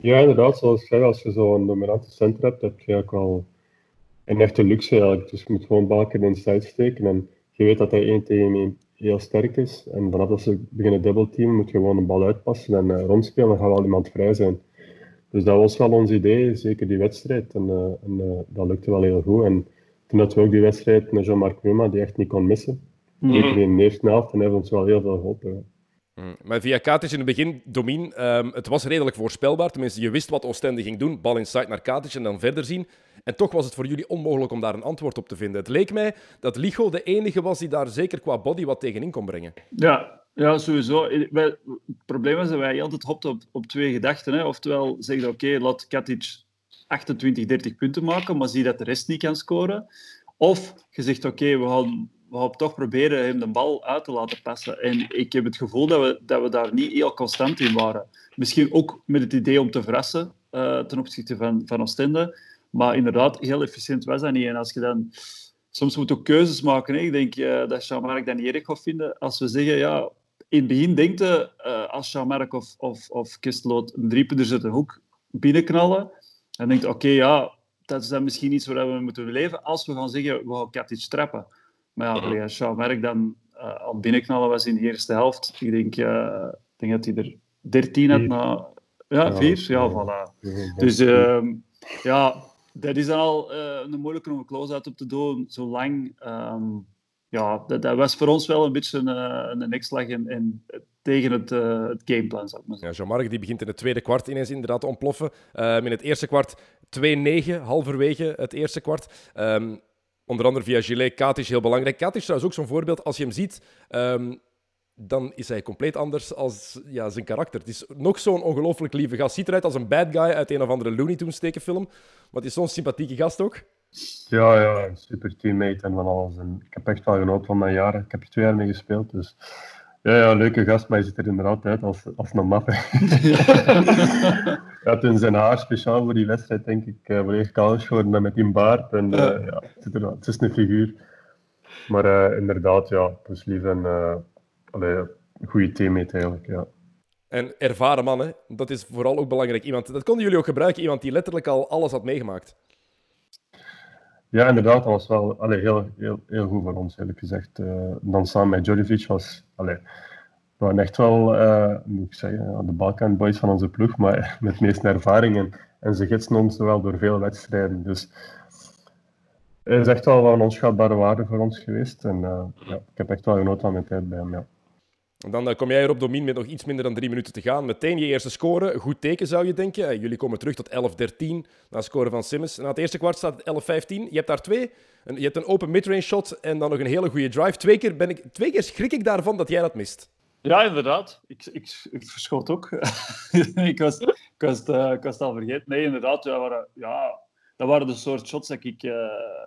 B: Ja, inderdaad. Zoals jij, als je zo'n dominante center hebt, heb je ook wel een echte luxe eigenlijk. Dus je moet gewoon balken inside steken. En je weet dat hij 1 tegen 1 heel sterk is. En vanaf dat ze beginnen dubbelteamen, moet je gewoon een bal uitpassen en eh, rondspelen. Dan gaat wel iemand vrij zijn. Dus dat was wel ons idee, zeker die wedstrijd. En, eh, en eh, dat lukte wel heel goed. En toen hadden we ook die wedstrijd met Jean-Marc Numa, die echt niet kon missen. In de eerste helft, en heeft ons wel heel veel geholpen.
A: Mm. Maar via Katic in het begin, Domin, ehm, het was redelijk voorspelbaar. Tenminste, je wist wat Oostende ging doen. Bal inside naar Katic en dan verder zien. En toch was het voor jullie onmogelijk om daar een antwoord op te vinden. Het leek mij dat Ligo de enige was die daar zeker qua body wat tegenin kon brengen.
C: Ja, ja sowieso. Het probleem is dat wij altijd hopten op, op twee gedachten. Hè. Oftewel zeggen, oké, laat Katic 28, 30 punten maken, maar zie dat de rest niet kan scoren. Of je zegt, oké, we gaan, we gaan toch proberen hem de bal uit te laten passen. En ik heb het gevoel dat we, dat we daar niet heel constant in waren. Misschien ook met het idee om te verrassen eh, ten opzichte van, van Oostende. Maar inderdaad, heel efficiënt was dat niet. En als je dan... Soms moet je ook keuzes maken. Ik denk eh, dat Jean-Marc dat niet erg gaat vinden. Als we zeggen, ja, in het begin denkt je, eh, als Jean-Marc of, of, of Kistloot een driepunter zet een hoek binnenknallen, dan denkt oké, ja, dat is dan misschien iets waar we moeten leven als we gaan zeggen, we gaan Katic trappen. Maar ja, wanneer Jean-Marc dan eh, aan het binnenknallen was in de eerste helft, ik denk, eh, ik denk dat hij er 13 had na... Ja,
B: Ja,
C: vier? Ja,
B: ja.
C: voilà.
B: Dus,
C: ehm, ja, dat is al eh, een moeilijke om een close-out op te doen, zo lang. Ehm, ja, dat, dat was voor ons wel een beetje een, eh, een nekslag en, en tegen het, eh, het gameplan, zou ik maar zeggen.
A: Ja, Jean-Marc die begint in het tweede kwart ineens inderdaad te ontploffen. Ehm, in het eerste kwart 2-9, halverwege het eerste kwart. Ehm, onder andere via Gilet, Katic heel belangrijk. Katic is trouwens ook zo'n voorbeeld. Als je hem ziet, ehm, dan is hij compleet anders als ja, zijn karakter. Het is nog zo'n ongelooflijk lieve gast. Ziet eruit als een bad guy uit een of andere Looney Tunes tekenfilm. Maar het is zo'n sympathieke gast ook.
B: Ja, ja, super teammate en van alles. En ik heb echt wel genoten van mijn jaren. Ik heb er twee jaar mee gespeeld, dus... Ja, ja, leuke gast, maar je ziet er inderdaad uit als, als een map. ja, toen zijn haar speciaal voor die wedstrijd, denk ik, uh, volledig kaal is geworden en met die baard. En, eh, ja, het, zit er, het is een figuur. Maar eh, inderdaad, ja, is lief en eh, allee, een goede teammate eigenlijk, ja.
A: En ervaren man, hè. dat is vooral ook belangrijk. Iemand, dat konden jullie ook gebruiken, iemand die letterlijk al alles had meegemaakt.
B: Ja, inderdaad, dat was wel allee, heel, heel, heel goed voor ons, eerlijk gezegd. Uh, dan samen met Djordjevic was... Allee, we waren echt wel, uh, moet ik zeggen, de Balkan boys van onze ploeg, maar [LAUGHS] met de meeste ervaring. En, ze gidsen ons wel door veel wedstrijden. Dus het is echt wel een onschatbare waarde voor ons geweest. En uh, ja, ik heb echt wel genoten aan mijn tijd bij hem.
A: En dan uh, kom jij erop, Domin, met nog iets minder dan drie minuten te gaan. Meteen je eerste score. Goed teken, zou je denken. Jullie komen terug tot 11-13 na scoren van Simmons. Na het eerste kwart staat het 11-15. Je hebt daar twee. Je hebt een open midrange shot en dan nog een hele goede drive. Twee keer, ben ik, twee keer schrik ik daarvan dat jij dat mist.
C: Ja, inderdaad. Ik, ik, ik verschoot ook. [LAUGHS] ik, was, ik, was, uh, ik was het al vergeten. Nee, inderdaad. Ja, waren, ja, dat waren de soort shots dat ik,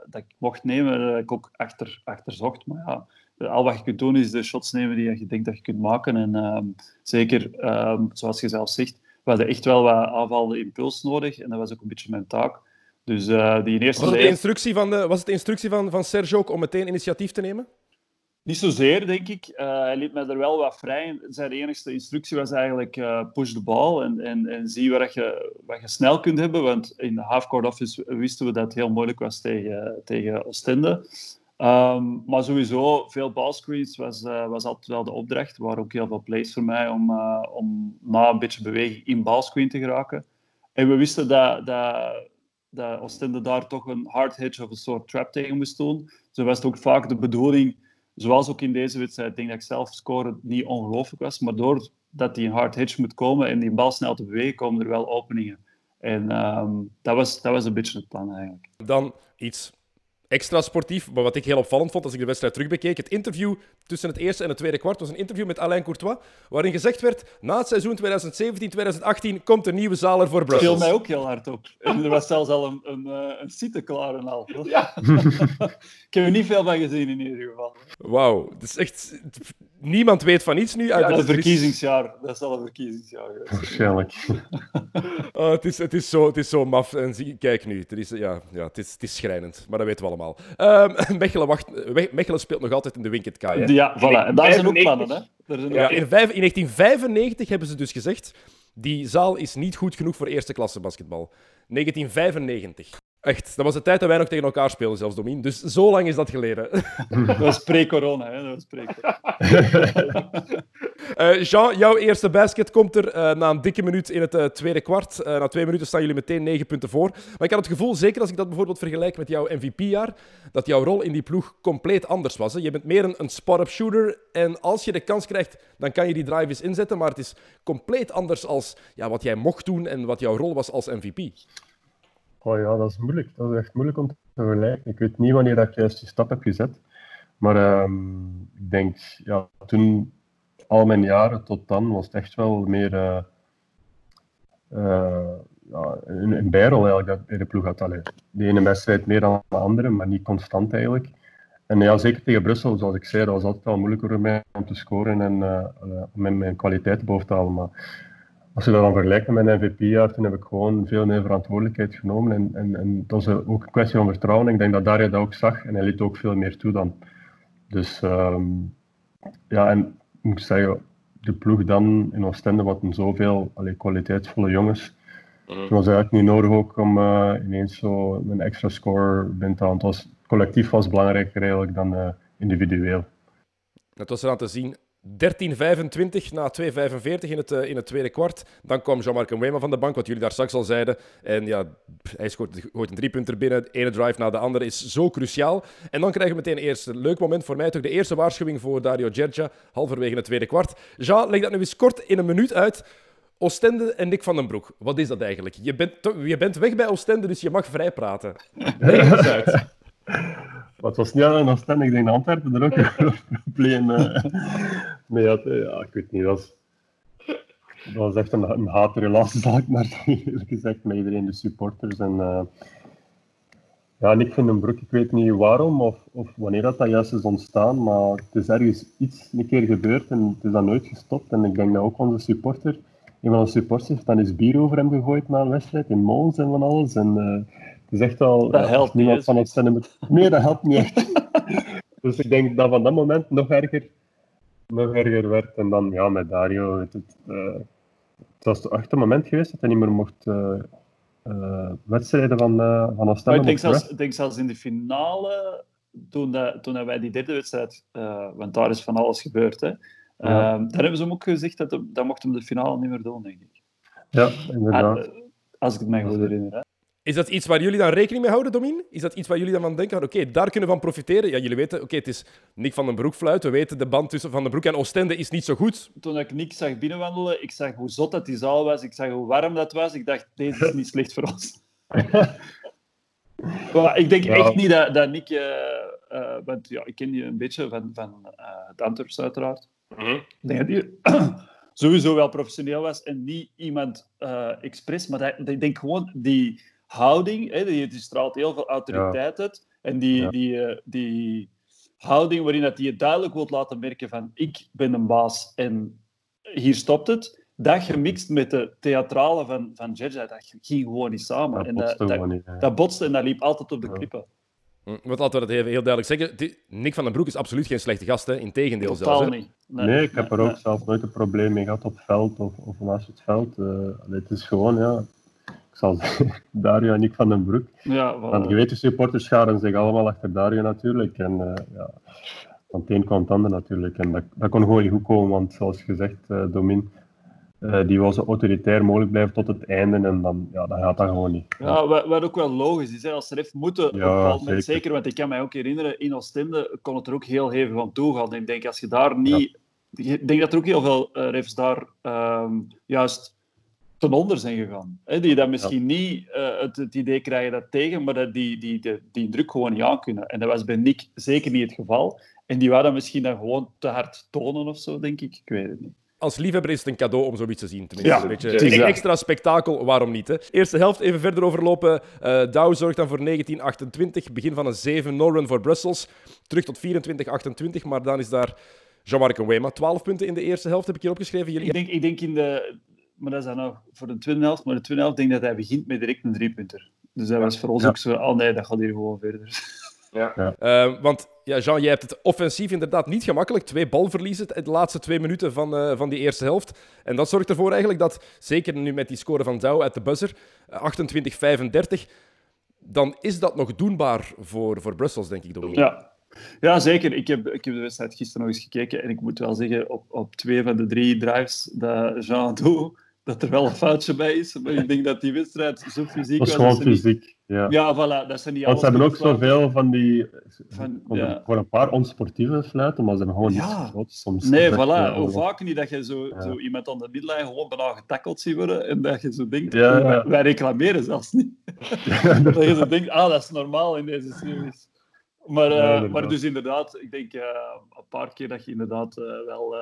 C: dat ik mocht nemen. Dat ik ook achter, achter zocht. Maar ja, al wat je kunt doen is de shots nemen die je denkt dat je kunt maken. En uh, zeker, um, zoals je zelf zegt, we hadden echt wel wat aanvallende impuls nodig. En dat was ook een beetje mijn taak. Dus uh, die eerste...
A: Was het de instructie van, de, was het de instructie van, van Sergio ook om meteen initiatief te nemen?
C: Niet zozeer, denk ik. Uh, hij liet mij er wel wat vrij. Zijn enige instructie was eigenlijk uh, push de bal en, en, en zie waar je, wat je snel kunt hebben. Want in de half-court office wisten we dat het heel moeilijk was tegen, tegen Oostende. Um, maar sowieso, veel balscreens was, uh, was altijd wel de opdracht. Er waren ook heel veel plays voor mij om, om na een beetje beweging in balscreen te geraken. En we wisten dat, dat, dat Oostende daar toch een hard hitch of een soort trap tegen moest doen. Zo was het ook vaak de bedoeling zoals ook in deze wedstrijd, ik denk dat ik zelf scoren niet ongelooflijk was, maar doordat die een hard hitch moet komen en die bal snel te bewegen, komen er wel openingen. En um, dat, was, dat was een beetje het plan eigenlijk.
A: Dan iets extra sportief. Maar wat ik heel opvallend vond als ik de wedstrijd terugbekeek, het interview tussen het eerste en het tweede kwart was een interview met Alain Courtois, waarin gezegd werd, na het seizoen 2017-2018 komt een nieuwe zaler voor Brussels.
C: Dat viel mij ook heel hard op. En er was zelfs al een, een, eh, een site klaar en al.
A: Ja. [LAUGHS]
C: ik heb er niet veel van gezien in ieder geval.
A: Wauw, het is echt... Niemand weet van iets nu.
C: Ja, het verkiezingsjaar. Dat is al een verkiezingsjaar.
B: Waarschijnlijk.
A: oh, het, is, het, is zo, het is zo maf. En zie, kijk nu, het is, ja, ja, het, is, het is schrijnend. Maar dat weten we allemaal. Um, [LAUGHS] Mechelen, wacht, Mechelen speelt nog altijd in de Winked.
C: Ja, voilà. En daar zijn ook plannen. Hè? Zijn
A: ja, in, in 1995 hebben ze dus gezegd... Die zaal is niet goed genoeg voor eerste klasse basketbal. 1995. Echt, dat was de tijd dat wij nog tegen elkaar speelden, zelfs Domien. Dus zo lang is dat geleden. [LAUGHS]
C: dat was pre-corona, hè? Dat was pre
A: uh, [LAUGHS] Jean, jouw eerste basket komt er uh, na een dikke minuut in het uh, tweede kwart. na twee minuten staan jullie meteen negen punten voor. Maar ik had het gevoel, zeker als ik dat bijvoorbeeld vergelijk met jouw MVP-jaar, dat jouw rol in die ploeg compleet anders was. Hè? Je bent meer een, een spot-up shooter. En als je de kans krijgt, dan kan je die drive eens inzetten. Maar het is compleet anders als ja, wat jij mocht doen en wat jouw rol was als MVP.
B: Oh ja, dat is moeilijk. Dat is echt moeilijk om te vergelijken. Ik weet niet wanneer ik juist die stap heb gezet. Maar uh, ik denk, ja, toen, al mijn jaren tot dan, was het echt wel meer uh, uh, ja, een, een bijrol eigenlijk dat de ploeg had. De ene wedstrijd meer dan de andere, maar niet constant eigenlijk. En ja, zeker tegen Brussel, zoals ik zei, dat was altijd wel moeilijker voor mij om te scoren en uh, om mijn, mijn kwaliteit boven te halen. Maar als je dat dan vergelijkt met mijn MVP-jaar, toen heb ik gewoon veel meer verantwoordelijkheid genomen. En, en, en dat is ook een kwestie van vertrouwen. Ik denk dat Daria dat ook zag en hij liet ook veel meer toe dan. Dus um, ja, en moet ik zeggen, de ploeg dan in Oostende, wat een zoveel allee, kwaliteitsvolle jongens. Mm. Toen was eigenlijk niet nodig ook om uh, ineens zo een extra score binnen te halen. Het was, collectief was belangrijker eigenlijk dan uh, individueel.
A: Het was eraan te zien 13-25 na 2-45 in het, uh, in het tweede kwart. Dan kwam Jean-Marc Nwema van de bank, wat jullie daar straks al zeiden. En ja, hij scoort, gooit een driepunter binnen. De ene drive na de andere is zo cruciaal. En dan krijgen we meteen een leuk moment voor mij. Toch de eerste waarschuwing voor Dario Gergia, halverwege het tweede kwart. Jean, leg dat nu eens kort in een minuut uit. Oostende en Nick van den Broek. Wat is dat eigenlijk? Je bent, je bent weg bij Oostende, dus je mag vrij praten. Uit.
B: Wat was niet aan Oostende, ik denk dat Antwerpen er ook een probleem uh, mee had. Ja, ik weet niet, dat was, echt een, een haatrelatie, zal [LAUGHS] ik maar eerlijk gezegd, met iedereen, de supporters. En, uh, ja, Nick van den Broek, ik weet niet waarom of, of wanneer dat, dat juist is ontstaan, maar het is ergens iets een keer gebeurd en het is dan nooit gestopt. En ik denk dat ook onze supporter, een van onze supporters, dan eens bier over hem gegooid na een wedstrijd in Mons en van alles. En, het is echt al...
C: Dat helpt
B: niemand van stemmen. Nee, dat helpt niet echt. [LAUGHS] dus ik denk dat van dat moment nog erger, nog erger werd. En dan ja, met Dario, het, het, uh, het was het echte moment geweest dat hij niet meer mocht, uh, uh, wedstrijden van, uh, van Oostende.
C: Ik denk zelfs, ik denk zelfs in de finale, toen, dat, toen wij die derde wedstrijd, uh, want daar is van alles gebeurd, hè, ja. daar hebben ze hem ook gezegd dat, dat mocht hem de finale niet meer doen, denk ik.
B: Ja, inderdaad.
C: als ik het mij goed herinner. Hè.
A: Is dat iets waar jullie dan rekening mee houden, Domien? Is dat iets waar jullie dan van denken? Oké, daar kunnen we van profiteren. Ja, jullie weten, oké, het is Nick van den Broek fluit. We weten, de band tussen Van den Broek en Oostende is niet zo goed.
C: Toen ik Nick zag binnenwandelen, ik zag hoe zot dat die zaal was. Ik zag hoe warm dat was. Ik dacht, deze is niet slecht voor ons. [LAUGHS] maar ik denk echt niet dat, dat Nick... Uh, uh, want ja, ik ken die een beetje van, van uh, het Antwerps uiteraard. Mm -hmm. Ik denk dat die [CLEARS THROAT] sowieso wel professioneel was en niet iemand expres. Maar dat, ik denk gewoon die houding, hè, die, die straalt heel veel autoriteit uit. En die, ja. die, uh, die houding waarin dat hij je duidelijk wilt laten merken van ik ben een baas en hier stopt het. Dat gemixt met de theatrale van, van dat ging gewoon niet samen.
B: Dat
C: en
B: dat,
C: dat,
B: niet,
C: dat, botste en dat liep altijd op de klippen.
A: Hm, wat laten we dat even heel duidelijk zeggen. Nick van den Broek is absoluut geen slechte gast, hè. Integendeel
C: Totaal
A: zelfs. Hè.
C: niet.
B: Nee, nee ik heb er ook nee. zelf nooit een probleem mee gehad op veld of, of naast het veld. Uh, het is gewoon, ja, ik zal [LAUGHS] Dario en Nick van den Broek.
C: Ja, voilà.
B: Want je weet, de supporters scharen zich allemaal achter Dario natuurlijk. En uh, ja, van het een kwam het ander natuurlijk. En dat, dat kon gewoon niet goed komen, want zoals gezegd, uh, Domin, uh, die was zo autoritair mogelijk blijven tot het einde. En dan, ja, dan gaat dat gewoon niet.
C: Ja, wat, wat ook wel logisch is, hè, als ref moeten, op ja, moment, zeker. zeker. Want ik kan mij ook herinneren, in Oostende kon het er ook heel hevig aan toe gaan. Ik denk, als je daar niet... Ja. Ik denk dat er ook heel veel refs daar um, juist ten onder zijn gegaan. Hè, die dat misschien ja. niet uh, het, het, idee krijgen dat tegen, maar dat die, die, die, die druk gewoon niet aankunnen. En dat was bij Nick zeker niet het geval. En die waren misschien dan gewoon te hard tonen of zo, denk ik. Ik weet het niet.
A: Als liefhebber is het een cadeau om zoiets te zien. Tenminste,
C: Ja,
A: een beetje
C: het is, ja.
A: extra spektakel, waarom niet? Hè? Eerste helft even verder overlopen. Eh Dow zorgt dan voor 1928. Begin van een 7-0-run voor Brussels. Terug tot 24-28, maar dan is daar Jean-Marc Wema. 12 punten in de eerste helft heb ik hier opgeschreven. Jullie
C: Ik denk, ik denk in de... Maar dat is dan nog voor de tweede helft. Maar de tweede helft denk ik dat hij begint met direct een driepunter. Dus dat was voor ons
B: Ja.
C: ook zo... Oh nee, dat gaat hier gewoon verder. [LAUGHS]
A: Eh, want ja, Jean, jij hebt het offensief inderdaad niet gemakkelijk. Twee balverliezen in de laatste twee minuten van, eh, van die eerste helft. En dat zorgt ervoor eigenlijk dat, zeker nu met die score van Douw uit de buzzer, eh, 28-35, dan is dat nog doenbaar voor, voor Brussels, denk ik, Dominique.
C: Ja. Ja, zeker. Ik heb, ik heb de wedstrijd gisteren nog eens gekeken en ik moet wel zeggen, op, op twee van de drie drives dat Jean [LAUGHS] doet, dat er wel een foutje bij is. Maar ik denk dat die wedstrijd zo fysiek was.
B: gewoon
C: niet-
B: fysiek. Ja.
C: Ja, voilà. Dat zijn niet
B: Want ze hebben ook zoveel van die...
C: Van-
B: voor,
C: ja.
B: voor een paar onsportieve fluiten, maar ze hebben gewoon
C: Ja.
B: niet groot soms.
C: Nee, voilà.
B: ja,
C: Hoe vaak niet dat je zo, zo iemand aan de middenlijn gewoon bijna getackeld ziet worden en dat je zo denkt,
B: Ja, ja.
C: Wij, wij reclameren zelfs niet. [LAUGHS] [LAUGHS] dat je zo denkt, ah, dat is normaal in deze series. Maar, eh, maar dus inderdaad, ik denk eh, een paar keer dat je inderdaad eh, wel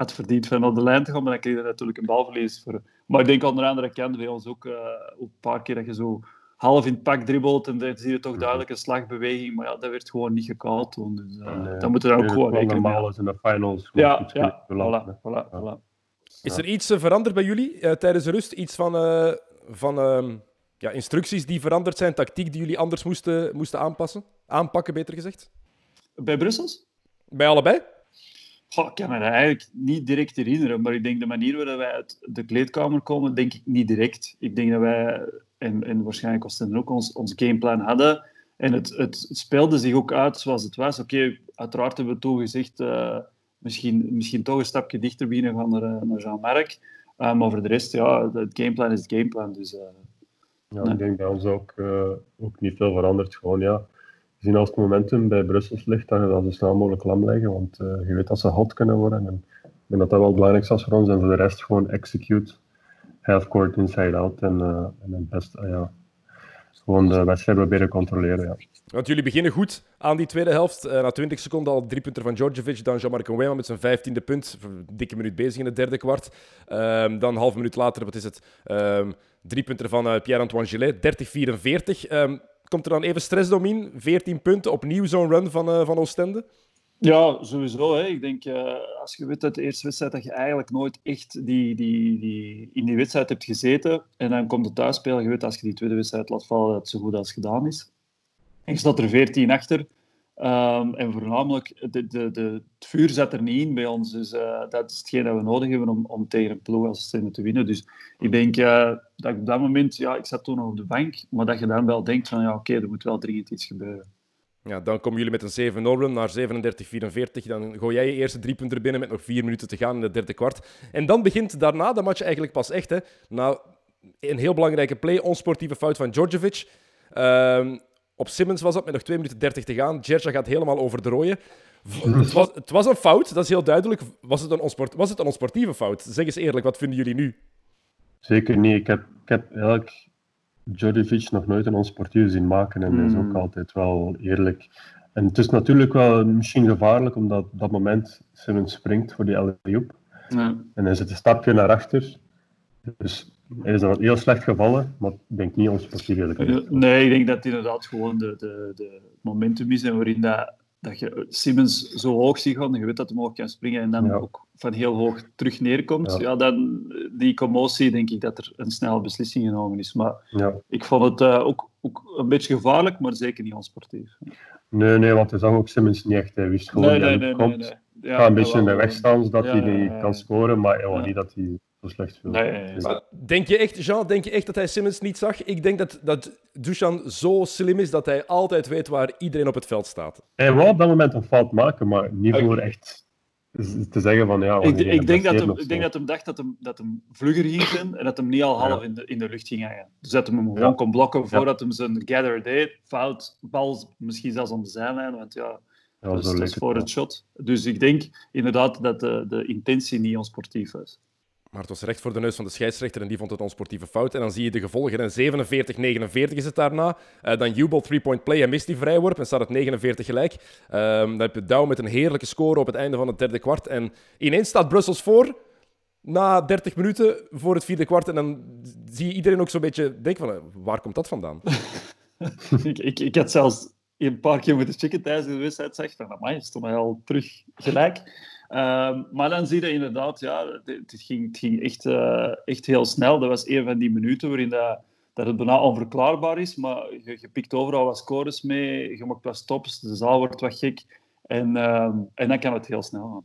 C: had verdiend van op de lijn te gaan, maar dan kreeg je natuurlijk een balverlies voor. Maar ik denk aan de andere kant bij ons ook, eh, ook een paar keer dat je zo half in het pak dribbelt en dan zie je toch duidelijk een slagbeweging, maar ja, dat werd gewoon niet gekaald toen. Dus eh
B: Nee,
C: dan moeten we daar ook
B: het
C: gewoon rekening mee
B: normaal
C: houden.
B: is in de finals.
C: Ja, ja, voilà, voilà,
B: Ja.
C: voilà.
A: Is er iets eh, veranderd bij jullie tijdens de rust? Iets van, eh, van ehm, ja, instructies die veranderd zijn, tactiek die jullie anders moesten, moesten aanpassen? Aanpakken, beter gezegd?
C: Bij Brussels?
A: Bij allebei?
C: Goh, ik kan me dat eigenlijk niet direct herinneren, maar ik denk de manier waarop wij uit de kleedkamer komen, denk ik niet direct. Ik denk dat wij, en, en waarschijnlijk Oostende ook, ons, ons gameplan hadden. En het, het speelde zich ook uit zoals het was. Oké, uiteraard hebben we toen gezegd, eh, misschien, misschien toch een stapje dichter beginnen gaan naar, eh, naar Jean-Marc. Eh, maar voor de rest, ja, het gameplan is het gameplan. Dus,
B: Ja,
C: Nee.
B: ik denk bij ons ook, ook niet veel veranderd. Gewoon, ja, gezien als het momentum bij Brussels ligt, dat je dat zo snel mogelijk lam leggen. Want eh, je weet dat ze hot kunnen worden. En ik denk dat dat wel het belangrijkste is voor ons. En voor de rest gewoon execute. Half court, inside out. En, eh, en het beste, ja, gewoon de wedstrijd proberen controleren. Ja.
A: Want jullie beginnen goed aan die tweede helft. Eh, na 20 seconden al drie punten van Djordjevic. Dan Jean-Marc met zijn vijftiende punt. Dikke minuut bezig in het derde kwart. Ehm, dan half minuut later, wat is het? Ehm, drie punten van eh, Pierre-Antoine Gillet. 30-44. Ehm, komt er dan even stressdomin? 14 punten. Opnieuw zo'n run van, eh, van Oostende.
C: Ja, sowieso. Hè. Ik denk, eh, als je weet uit de eerste wedstrijd dat je eigenlijk nooit echt die, die, die, in die wedstrijd hebt gezeten, en dan komt het thuisspelen, je weet als je die tweede wedstrijd laat vallen, dat het zo goed als gedaan is. En je staat er 14 achter. Ehm, en voornamelijk, de, de, de, het vuur zat er niet in bij ons. Dus uh, dat is hetgeen dat we nodig hebben om, om tegen een ploeg als te winnen. Dus ik denk uh, dat op dat moment, ja, ik zat toen nog op de bank, maar dat je dan wel denkt van, ja, oké, er moet wel dringend iets gebeuren.
A: Ja, dan komen jullie met een 7-0 run naar 37-44. Dan gooi jij je eerste drie punten binnen met nog vier minuten te gaan in het derde kwart. En dan begint daarna de match eigenlijk pas echt. Hè. Na een heel belangrijke play, onsportieve fout van Djordjevic. Uh, op Simmons was dat met nog 2 minuten 30 te gaan. Gerja gaat helemaal over de rooien. [LAUGHS] Het was, het was een fout, dat is heel duidelijk. Was het, een onsport, was het een onsportieve fout? Zeg eens eerlijk, wat vinden jullie nu?
B: Zeker niet. Ik heb, ik heb eigenlijk Djordjevic nog nooit een onsportieve zien maken. En dat is ook altijd wel eerlijk. En het is natuurlijk wel misschien gevaarlijk, omdat op dat moment Simmons springt voor die alley Ja. En hij zit een stapje naar achter. Dus hij is dan heel slecht gevallen, maar ik denk niet onsportief
C: eerlijk Nee, ik denk dat het inderdaad gewoon de, de, de momentum is en waarin dat, dat je Simmons zo hoog ziet gaan je weet dat hij omhoog kan springen en dan ook van heel hoog terug neerkomt. Ja. dan die commotie denk ik dat er een snelle beslissing genomen is. Maar ja. ik vond het uh, ook, ook een beetje gevaarlijk, maar zeker niet onsportief.
B: Nee, nee, want hij zag ook Simmons niet echt. Hij wist gewoon
C: nee, nee, nee, nee, nee.
B: Ja, Ga een beetje in de weg staan zodat hij die kan scoren, maar niet dat hij zo slecht.
C: Nee,
A: Denk je echt, Jean, denk je echt dat hij Simmons niet zag? Ik denk dat, dat Dusan zo slim is dat hij altijd weet waar iedereen op het veld staat.
B: Hij wou op dat moment een fout maken, maar niet voor echt te zeggen van ja.
C: Ik, ik, denk dat hem, ik denk dat hem dacht dat hem, dat hem vlugger ging zijn en dat hem niet al half in, de, in de lucht ging hangen. Dus dat hem hem gewoon kon blokken voordat hem zijn gather deed. Fout, bal misschien zelfs om de zijlijn, want ja, dat is, is voor het shot. Dus ik denk inderdaad dat de, de intentie niet onsportief was.
A: Maar het was recht voor de neus van de scheidsrechter en die vond het onsportieve fout. En dan zie je de gevolgen. En 47-49 is het daarna. Uh, dan jubel three-point play en mist die vrijworp en staat het 49 gelijk. Um, dan heb je Douw met een heerlijke score op het einde van het derde kwart. En ineens staat Brussels voor na 30 minuten voor het vierde kwart. En dan zie je iedereen ook zo'n beetje denken van, waar komt dat vandaan? [LAUGHS]
C: ik, ik, ik had zelfs een paar keer moeten checken tijdens de wedstrijd. Zeg van, amai, stond hij al terug gelijk. Um, maar dan zie je inderdaad, ja, het ging, ging echt, uh, echt heel snel. Dat was een van die minuten waarin dat, dat het bijna onverklaarbaar is. Maar je, je pikt overal wat scores mee, je maakt wat stops, de zaal wordt wat gek. En, uh, en dan kan het heel snel gaan.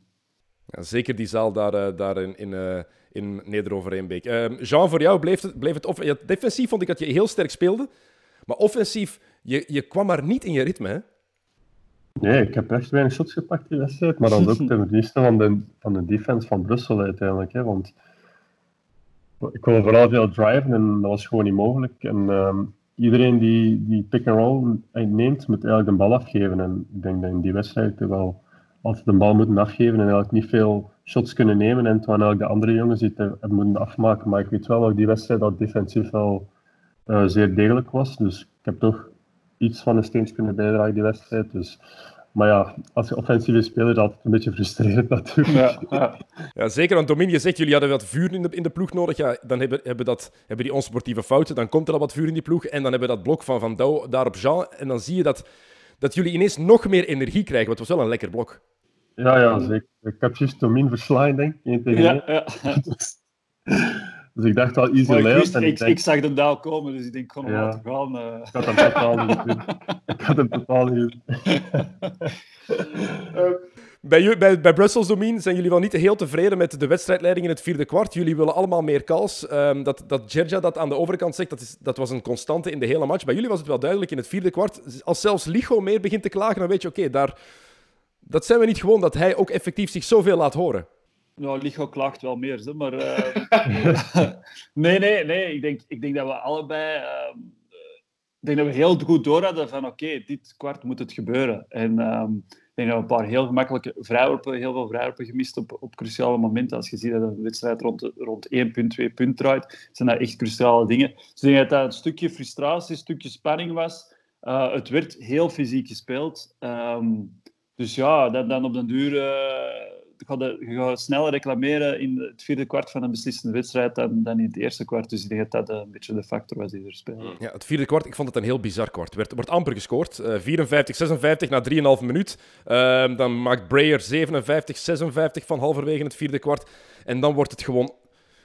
A: Ja, zeker die zaal daar, uh, daar in, in, uh, in Neder-Overeenbeek. Ehm, Jean, voor jou bleef het, bleef het defensief vond ik dat je heel sterk speelde. Maar offensief, je, je kwam maar niet in je ritme, hè?
B: Nee, ik heb echt weinig shots gepakt die wedstrijd, maar dat is ook [LAUGHS] ten verdienste van de, van de defense van Brussel uiteindelijk. Hè, want ik wilde vooral veel driven en dat was gewoon niet mogelijk. En um, iedereen die, die pick-and-roll neemt, moet eigenlijk de bal afgeven. En ik denk dat in die wedstrijd wel altijd de bal moeten afgeven en eigenlijk niet veel shots kunnen nemen. En toen eigenlijk de andere jongens die het moeten afmaken. Maar ik weet wel dat die wedstrijd dat defensief wel uh, zeer degelijk was. Dus ik heb toch iets van een steentje kunnen bijdragen die wedstrijd. Dus, maar ja, als je offensieve speler, is altijd een beetje frustrerend [LAUGHS] natuurlijk.
A: Ja, ja. zeker. Want Domin, je zegt, jullie hadden wat vuur in de, in de ploeg nodig. Ja, dan hebben, hebben, dat, hebben die onsportieve fouten, dan komt er al wat vuur in die ploeg. En dan hebben we dat blok van Van Douw daar op Jean. En dan zie je dat, dat jullie ineens nog meer energie krijgen. Want het was wel een lekker blok.
B: Ja, ja, zeker. Ik heb juist Domin verslaan, denk ik. Ja, ja. [LAUGHS] Dus ik dacht al easy.
C: Ik, ik, ik, zag de daal komen, dus ik denk, gewoon ja. gaan. Uh. Ik had hem totaal
B: niet Ik had hem totaal niet [LAUGHS]
A: bij, bij, bij Brussels Domin zijn jullie wel niet heel tevreden met de wedstrijdleiding in het vierde kwart. Jullie willen allemaal meer calls. Um, dat, dat Gerja dat aan de overkant zegt, dat, is, dat was een constante in de hele match. Bij jullie was het wel duidelijk in het vierde kwart. Als zelfs Ligo meer begint te klagen, dan weet je, oké, daar dat zijn we niet gewoon dat hij ook effectief zich zoveel laat horen.
C: Nou, Ligo klaagt wel meer, hè, maar... Uh... [LAUGHS] [LAUGHS] nee, nee, nee. Ik denk, ik denk dat we allebei... Uh... Ik denk dat we heel goed door hadden van oké, dit kwart moet het gebeuren. En um, ik denk dat we een paar heel gemakkelijke vrijworpen, heel veel vrijworpen gemist op, op cruciale momenten. Als je ziet dat een wedstrijd rond, rond 1 punt, 2 punt draait, zijn dat echt cruciale dingen. Dus ik denk dat dat een stukje frustratie, een stukje spanning was. Uh, het werd heel fysiek gespeeld. Um, dus ja, dan, dan op den duur ga je, gaat sneller reclameren in het vierde kwart van een beslissende wedstrijd dan, dan in het eerste kwart. Dus ik denk dat dat een beetje de factor was die er speelde.
A: Ja, het vierde kwart, ik vond het een heel bizar kwart. Er werd, wordt amper gescoord. Uh, 54, 56 na 3,5 minuut. Uh, dan maakt Breyer 57, 56 van halverwege het vierde kwart. En dan wordt het gewoon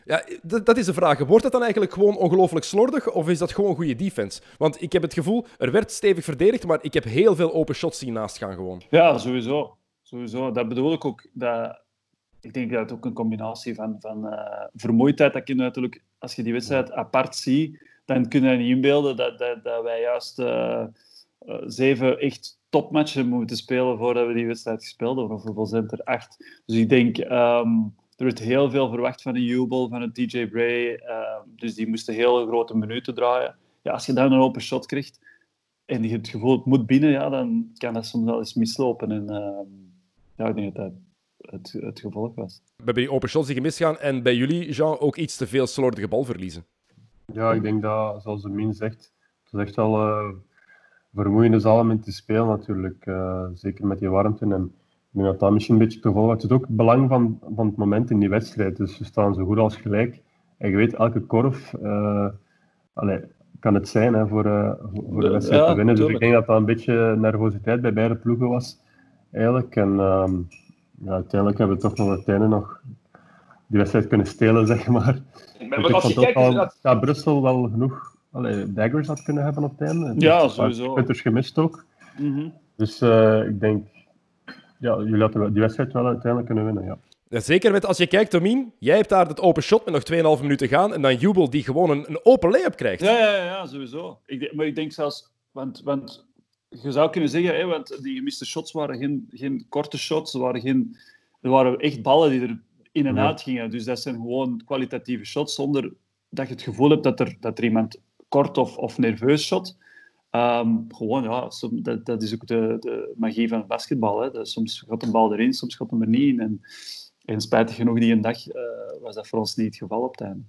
A: Ja, dat, dat is de vraag. Wordt het dan eigenlijk gewoon ongelooflijk slordig of is dat gewoon goede defense? Want ik heb het gevoel, er werd stevig verdedigd, maar ik heb heel veel open shots zien naast gaan gewoon.
C: Ja, sowieso. Sowieso. Dat bedoel ik ook. Dat, ik denk dat het ook een combinatie van, van uh, vermoeidheid, dat kun je natuurlijk, als je die wedstrijd apart ziet, dan kun je niet inbeelden dat, dat, dat wij juist uh, uh, zeven echt topmatchen moeten spelen voordat we die wedstrijd gespeeld hebben. Of hoeveel zijn er? Acht. Dus ik denk, um, er werd heel veel verwacht van een jubel, van een TJ Bray. Uh, dus die moesten hele grote minuten draaien. Ja, als je dan een open shot krijgt en je het gevoel het moet binnen, ja, dan kan dat soms wel eens mislopen. En uh, ja, ik denk dat dat het, het gevolg was.
A: We hebben die open shots die gemist gaan en bij jullie, Jean, ook iets te veel slordige balverliezen.
B: Ja, ik denk dat, zoals de Min zegt, het is echt wel uh, vermoeiende zaal om in te spelen natuurlijk. Uh, zeker met die warmte. En ik denk dat dat misschien een beetje te vol Het is ook het belang van, van het moment in die wedstrijd. Dus we staan zo goed als gelijk. En je weet, elke korf uh, allez, kan het zijn hè, voor, uh, voor de wedstrijd ja, te winnen. Dus tuurlijk. ik denk dat dat een beetje nervositeit bij beide ploegen was. Eigenlijk. En um, ja, uiteindelijk hebben we toch nog het einde nog die wedstrijd kunnen stelen, [LAUGHS] zeg maar.
C: Maar, maar als je kijkt,
B: al, dat... dat Brussel wel genoeg allee, daggers had kunnen hebben op het einde.
C: Ja, sowieso.
B: Punters gemist ook.
C: Mm -hmm.
B: Dus uh, ik denk, ja, jullie hadden die wedstrijd wel uiteindelijk kunnen winnen, ja.
A: Ja, zeker met als je kijkt, Domien, jij hebt daar het open shot met nog 2,5 minuten gaan en dan Jubel die gewoon een, een open lay-up krijgt.
C: Ja, ja, ja, sowieso. Ik denk, maar ik denk zelfs, want, want je zou kunnen zeggen, hè, want die gemiste shots waren geen, geen korte shots, er waren, geen, er waren echt ballen die er in en uit gingen. Dus dat zijn gewoon kwalitatieve shots zonder dat je het gevoel hebt dat er, dat er iemand kort of, of nerveus shot. Um, gewoon, ja, dat, dat is ook de, de magie van het basketbal. Hè. soms gaat een bal erin, soms gaat hem er niet in. En, en spijtig genoeg, die een dag uh, was dat voor ons niet het geval op het einde.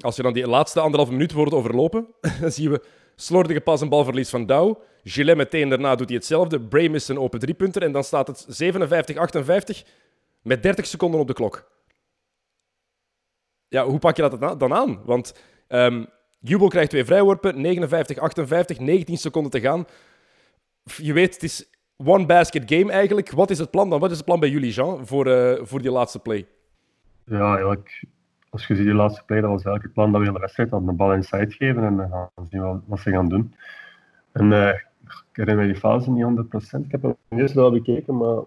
A: Als je dan die laatste anderhalve minuut wordt overlopen, [LAUGHS] dan zien we slordige pas en balverlies van Douw. Gillet meteen daarna doet hij hetzelfde. Bray mist een open driepunter en dan staat het 57-58 met 30 seconden op de klok. Ja, hoe pak je dat dan aan? Want um, Jubel krijgt twee vrijworpen, 59-58, 19 seconden te gaan. Je weet, het is one basket game eigenlijk. Wat is het plan dan? Wat is het plan bij jullie, Jean, voor, uh, voor die laatste play?
B: Ja, eigenlijk, als je ziet die laatste play, dat was eigenlijk het plan dat we de wedstrijd hadden de bal inside geven en dan gaan zien wat ze gaan doen. En uh, ik herinner me die fase niet 100%. Ik heb hem eerst wel bekeken, maar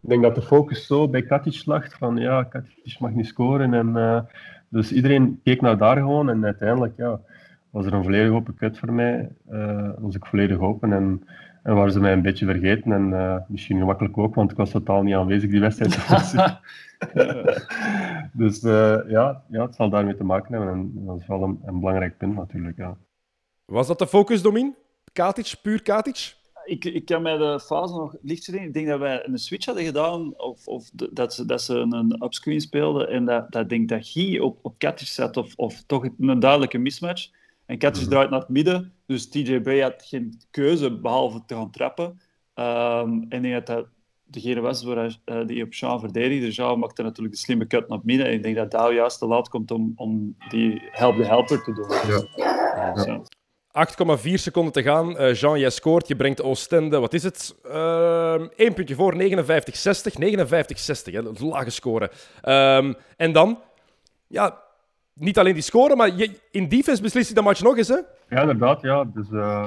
B: ik denk dat de focus zo bij Katic lag van ja, Katic mag niet scoren. En, uh, dus iedereen keek naar daar gewoon en uiteindelijk ja, was er een volledig open kut voor mij. Uh, was ik volledig open en, en waren ze mij een beetje vergeten. En uh, misschien gemakkelijk ook, want ik was totaal niet aanwezig die wedstrijd. [LAUGHS] [LAUGHS] dus ja, ja, het zal daarmee te maken hebben en dat is wel een, een belangrijk punt natuurlijk. Ja.
A: Was dat de focus, Domin? Katic, puur Katic?
C: ik, ik kan mij de fase nog licht herinneren. Ik denk dat wij een switch hadden gedaan, of, of de, dat, ze, dat ze een upscreen speelden, en dat, dat denk dat Guy op, op Katic zat, of, of toch een duidelijke mismatch. En Katic draait naar het midden, dus TJ Bray had geen keuze behalve te gaan trappen. Um, en ik denk dat dat degene was waar hij, uh, die op Jean verdedigde. Jean maakte natuurlijk de slimme cut naar het midden. En ik denk dat Douw juist te laat komt om, om die help de helper te doen.
B: Ja.
C: Ja.
A: 8,4 seconden te gaan. Uh, Jean, jij scoort. Je brengt Oostende, wat is het? Eén uh, puntje voor, 59-60. 59-60, hè? lage score. Um, en dan, ja, niet alleen die score, maar je, in defense beslist je dat match nog eens, hè?
B: Ja, inderdaad. Ja. Dus, uh,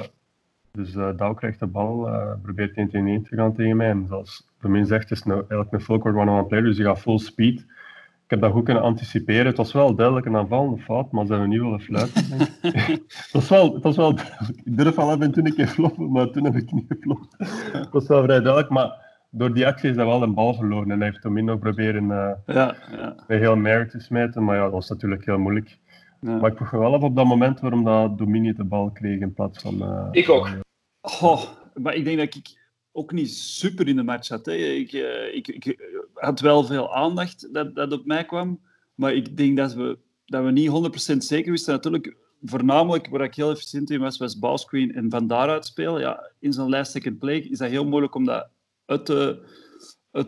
B: dus uh, Douw krijgt de bal, uh, probeert 1 tegen 1 te gaan tegen mij. En zoals Domin zegt, is het nou eigenlijk een full court one-on-one player, dus die gaat full speed ik heb dat goed kunnen anticiperen. Het was wel duidelijk een aanvallende fout, maar ze hebben niet willen fluiten. [LAUGHS] het, was wel, het was wel Ik durf al af en toe een keer floppen, maar toen heb ik niet geflopt. het was wel vrij duidelijk, maar door die actie is hij wel een bal verloren. En hij heeft Domino proberen uh,
C: ja, ja.
B: bij heel Mary te smijten, maar ja, dat was natuurlijk heel moeilijk. Ja. Maar ik vroeg me wel af op dat moment waarom dat Domini de bal kreeg in plaats van... Uh,
C: ik ook. Oh, maar ik denk dat ik ook niet super in de match zat. Hè. Ik, uh, ik, ik, had wel veel aandacht dat, dat op mij kwam, maar ik denk dat we, dat we niet 100% zeker wisten. Natuurlijk, voornamelijk waar ik heel efficiënt in was, was ballscreen en van daaruit spelen. Ja, in zo'n last second play is dat heel moeilijk om dat uit te,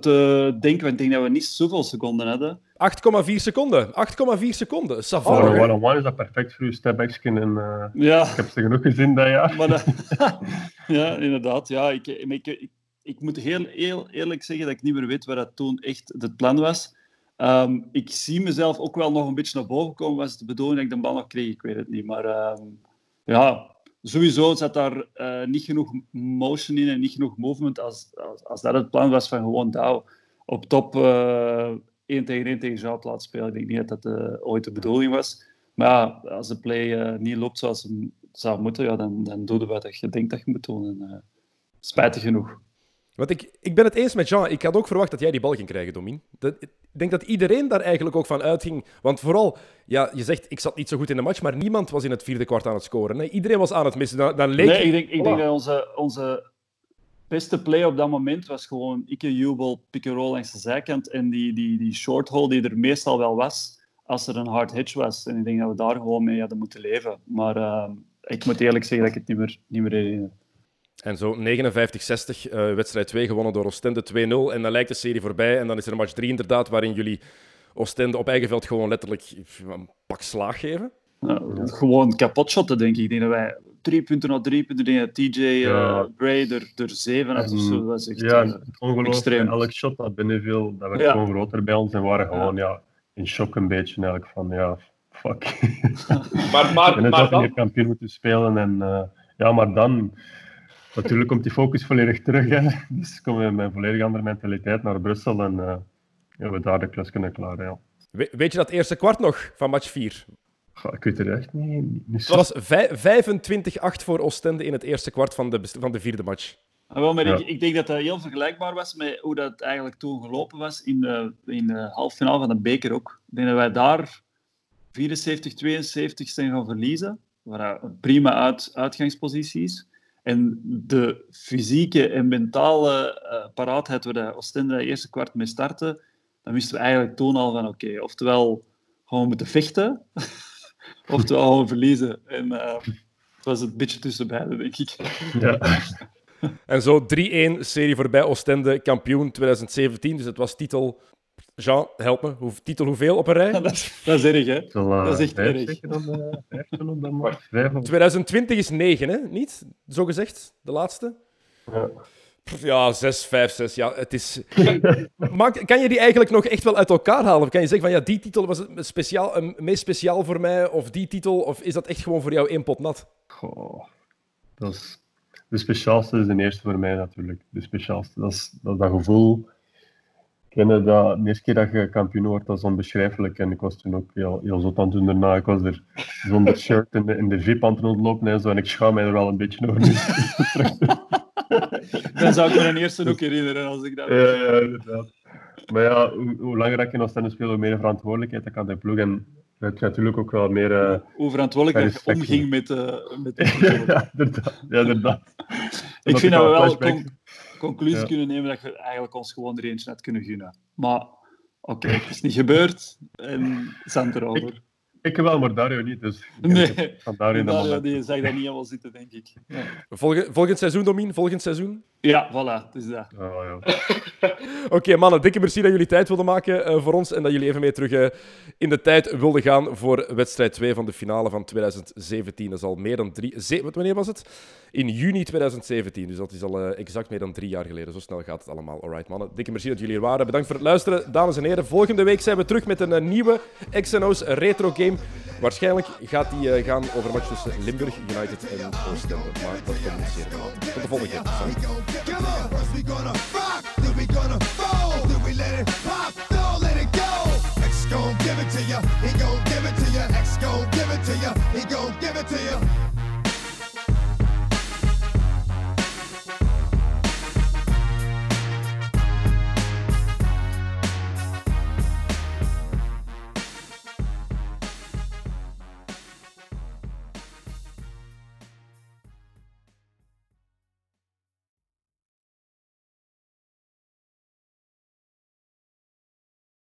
C: te denken. Want ik denk dat we niet zoveel seconden hadden.
A: 8,4 seconden. 8,4 seconden.
B: Oh, one on one is dat perfect voor je step action. En, uh,
C: ja.
B: Ik heb ze genoeg gezien dat jaar.
C: Maar dat, [LAUGHS] ja, inderdaad. Ja, ik, ik, ik, ik moet heel, heel eerlijk zeggen dat ik niet meer weet wat dat toen echt het plan was. Ehm, ik zie mezelf ook wel nog een beetje naar boven komen. Was het de bedoeling dat ik de bal nog kreeg? Ik weet het niet. Maar ehm, ja, sowieso zat daar eh, niet genoeg motion in en niet genoeg movement. Als, als, als dat het plan was van gewoon Dow op top uh, 1 tegen 1 tegen Jean laten spelen. Ik denk niet dat dat uh, ooit de bedoeling was. Maar ja, als de play uh, niet loopt zoals het zou moeten, ja, dan, dan doe je wat je denkt dat je moet doen. En, spijtig genoeg.
A: Want ik, ik ben het eens met Jean. Ik had ook verwacht dat jij die bal ging krijgen, Domin. Dat, ik denk dat iedereen daar eigenlijk ook van uitging. Want vooral, ja, je zegt, ik zat niet zo goed in de match, maar niemand was in het vierde kwart aan het scoren. Iedereen was aan het missen. Dan, dan leek...
C: Nee, ik denk, ik denk dat onze, onze beste play op dat moment was gewoon Ikke Jubel, pick and roll langs de zijkant en die, die, die short hole die er meestal wel was als er een hard hitch was. En ik denk dat we daar gewoon mee hadden moeten leven. Maar uh, ik moet eerlijk zeggen dat ik het niet meer, niet meer herinner.
A: En zo 59-60, uh, wedstrijd 2 gewonnen door Oostende 2-0. En dan lijkt de serie voorbij. En dan is er match 3 inderdaad, waarin jullie Oostende op eigen veld gewoon letterlijk een pak slaag geven.
C: Nou, gewoon kapot shotten, denk ik. Ik denk dat wij drie punten na drie punten. Denk TJ uh, ja. Bray er, er zeven had of zo. Dat was echt
B: ja,
C: uh,
B: ongelooflijk.
C: extreem.
B: Elk shot dat binnenviel, dat werd ja. gewoon groter bij ons. En waren gewoon ja. in shock een beetje eigenlijk van ja, fuck. [LAUGHS]
D: maar, [LAUGHS] maar,
B: en het
D: maar
B: had
D: dan...
B: meer kampioen moeten spelen. En, uh, ja, maar dan... Natuurlijk komt die focus volledig terug. Hè. [LAUGHS] Dus komen we met een volledig andere mentaliteit naar Brussel. En uh, ja, we daar de klus kunnen klaren. Ja.
A: We, weet je dat eerste kwart nog van match 4?
B: Goh, ik weet het echt niet. niet
A: het was 25-8 voor Oostende in het eerste kwart van de, van de vierde match.
C: Ah, wel, maar ja. ik, ik, denk dat dat heel vergelijkbaar was met hoe dat eigenlijk toen gelopen was in de, in de halve finale van de beker ook. Ik denk dat wij daar 74-72 zijn gaan verliezen. Waar een prima uit, uitgangspositie is. En de fysieke en mentale uh, paraatheid waar de Oostende het eerste kwart mee startte, dan wisten we eigenlijk toen al van oké, okay, oftewel gewoon moeten vechten, [LAUGHS] oftewel gewoon verliezen. En uh, het was het beetje tussen beide, denk ik.
B: Ja. [LAUGHS]
A: en zo 3-1 serie voorbij Oostende, kampioen 2017. Dus het was titel... Jean, help me. Hoe, titel hoeveel op een rij?
C: Ja, [LAUGHS] dat, is, dat, is erg, hè?
B: Zal, uh,
C: dat is echt
B: vijf
C: erg.
B: Dan, uh, dan maar. Vijf of...
A: 2020 is 9, hè? Niet? Zo gezegd, de laatste?
B: Ja.
A: Ja, 6, 5, 6. Ja, het is... [LAUGHS] maar kan je die eigenlijk nog echt wel uit elkaar halen? Of kan je zeggen van ja, die titel was het speciaal, een meest speciaal voor mij, of die titel, of is dat echt gewoon voor jou één pot nat?
B: Goh, dat is... De speciaalste is de eerste voor mij natuurlijk. De speciaalste. Dat is dat, dat gevoel. Kennen dat de eerste keer dat je kampioen wordt, dat is onbeschrijfelijk. En ik was toen ook heel, heel zot aan het doen daarna. Ik was er zonder shirt in de, in de VIP aan het rondlopen en zo. En ik schaam mij er wel een beetje over. [LAUGHS] [LAUGHS]
C: Dan zou ik me een eerste ook herinneren als ik dat...
B: Ja, ja, inderdaad. Maar ja, hoe, hoe langer dat je nog stand speelt, hoe meer verantwoordelijkheid ik aan de ploeg. En het natuurlijk ook wel meer... Uh,
C: hoe verantwoordelijk dat je omging met, uh, met de [LAUGHS]
B: ja, inderdaad. Ja, inderdaad. [LAUGHS]
C: ik vind dat we wel con conclusie ja. kunnen nemen dat je eigenlijk ons gewoon er eentje had kunnen gunnen. Maar oké, okay, het is niet gebeurd en zand erover.
B: Ik, ik wel, maar Dario niet. Dus
C: nee,
B: van Dario,
C: Dario die zag dat niet helemaal zitten, denk ik. Ja.
A: Volgend, volgend seizoen, Domin? Volgend seizoen?
C: Ja, voilà, het is dat.
B: Oh, ja. [LAUGHS]
A: Oké, okay, mannen, dikke merci dat jullie tijd wilden maken uh, voor ons en dat jullie even mee terug uh, in de tijd wilden gaan voor wedstrijd 2 van de finale van 2017. Dat is al meer dan drie... Ze wanneer was het? In juni 2017, dus dat is al uh, exact meer dan drie jaar geleden. Zo snel gaat het allemaal. Alright, mannen. Dikke merci dat jullie er waren. Bedankt voor het luisteren, dames en heren. Volgende week zijn we terug met een nieuwe XNO's retro game. Waarschijnlijk gaat die uh, gaan over match tussen Limburg United en Oostende. Maar dat komt zeer Tot de volgende keer.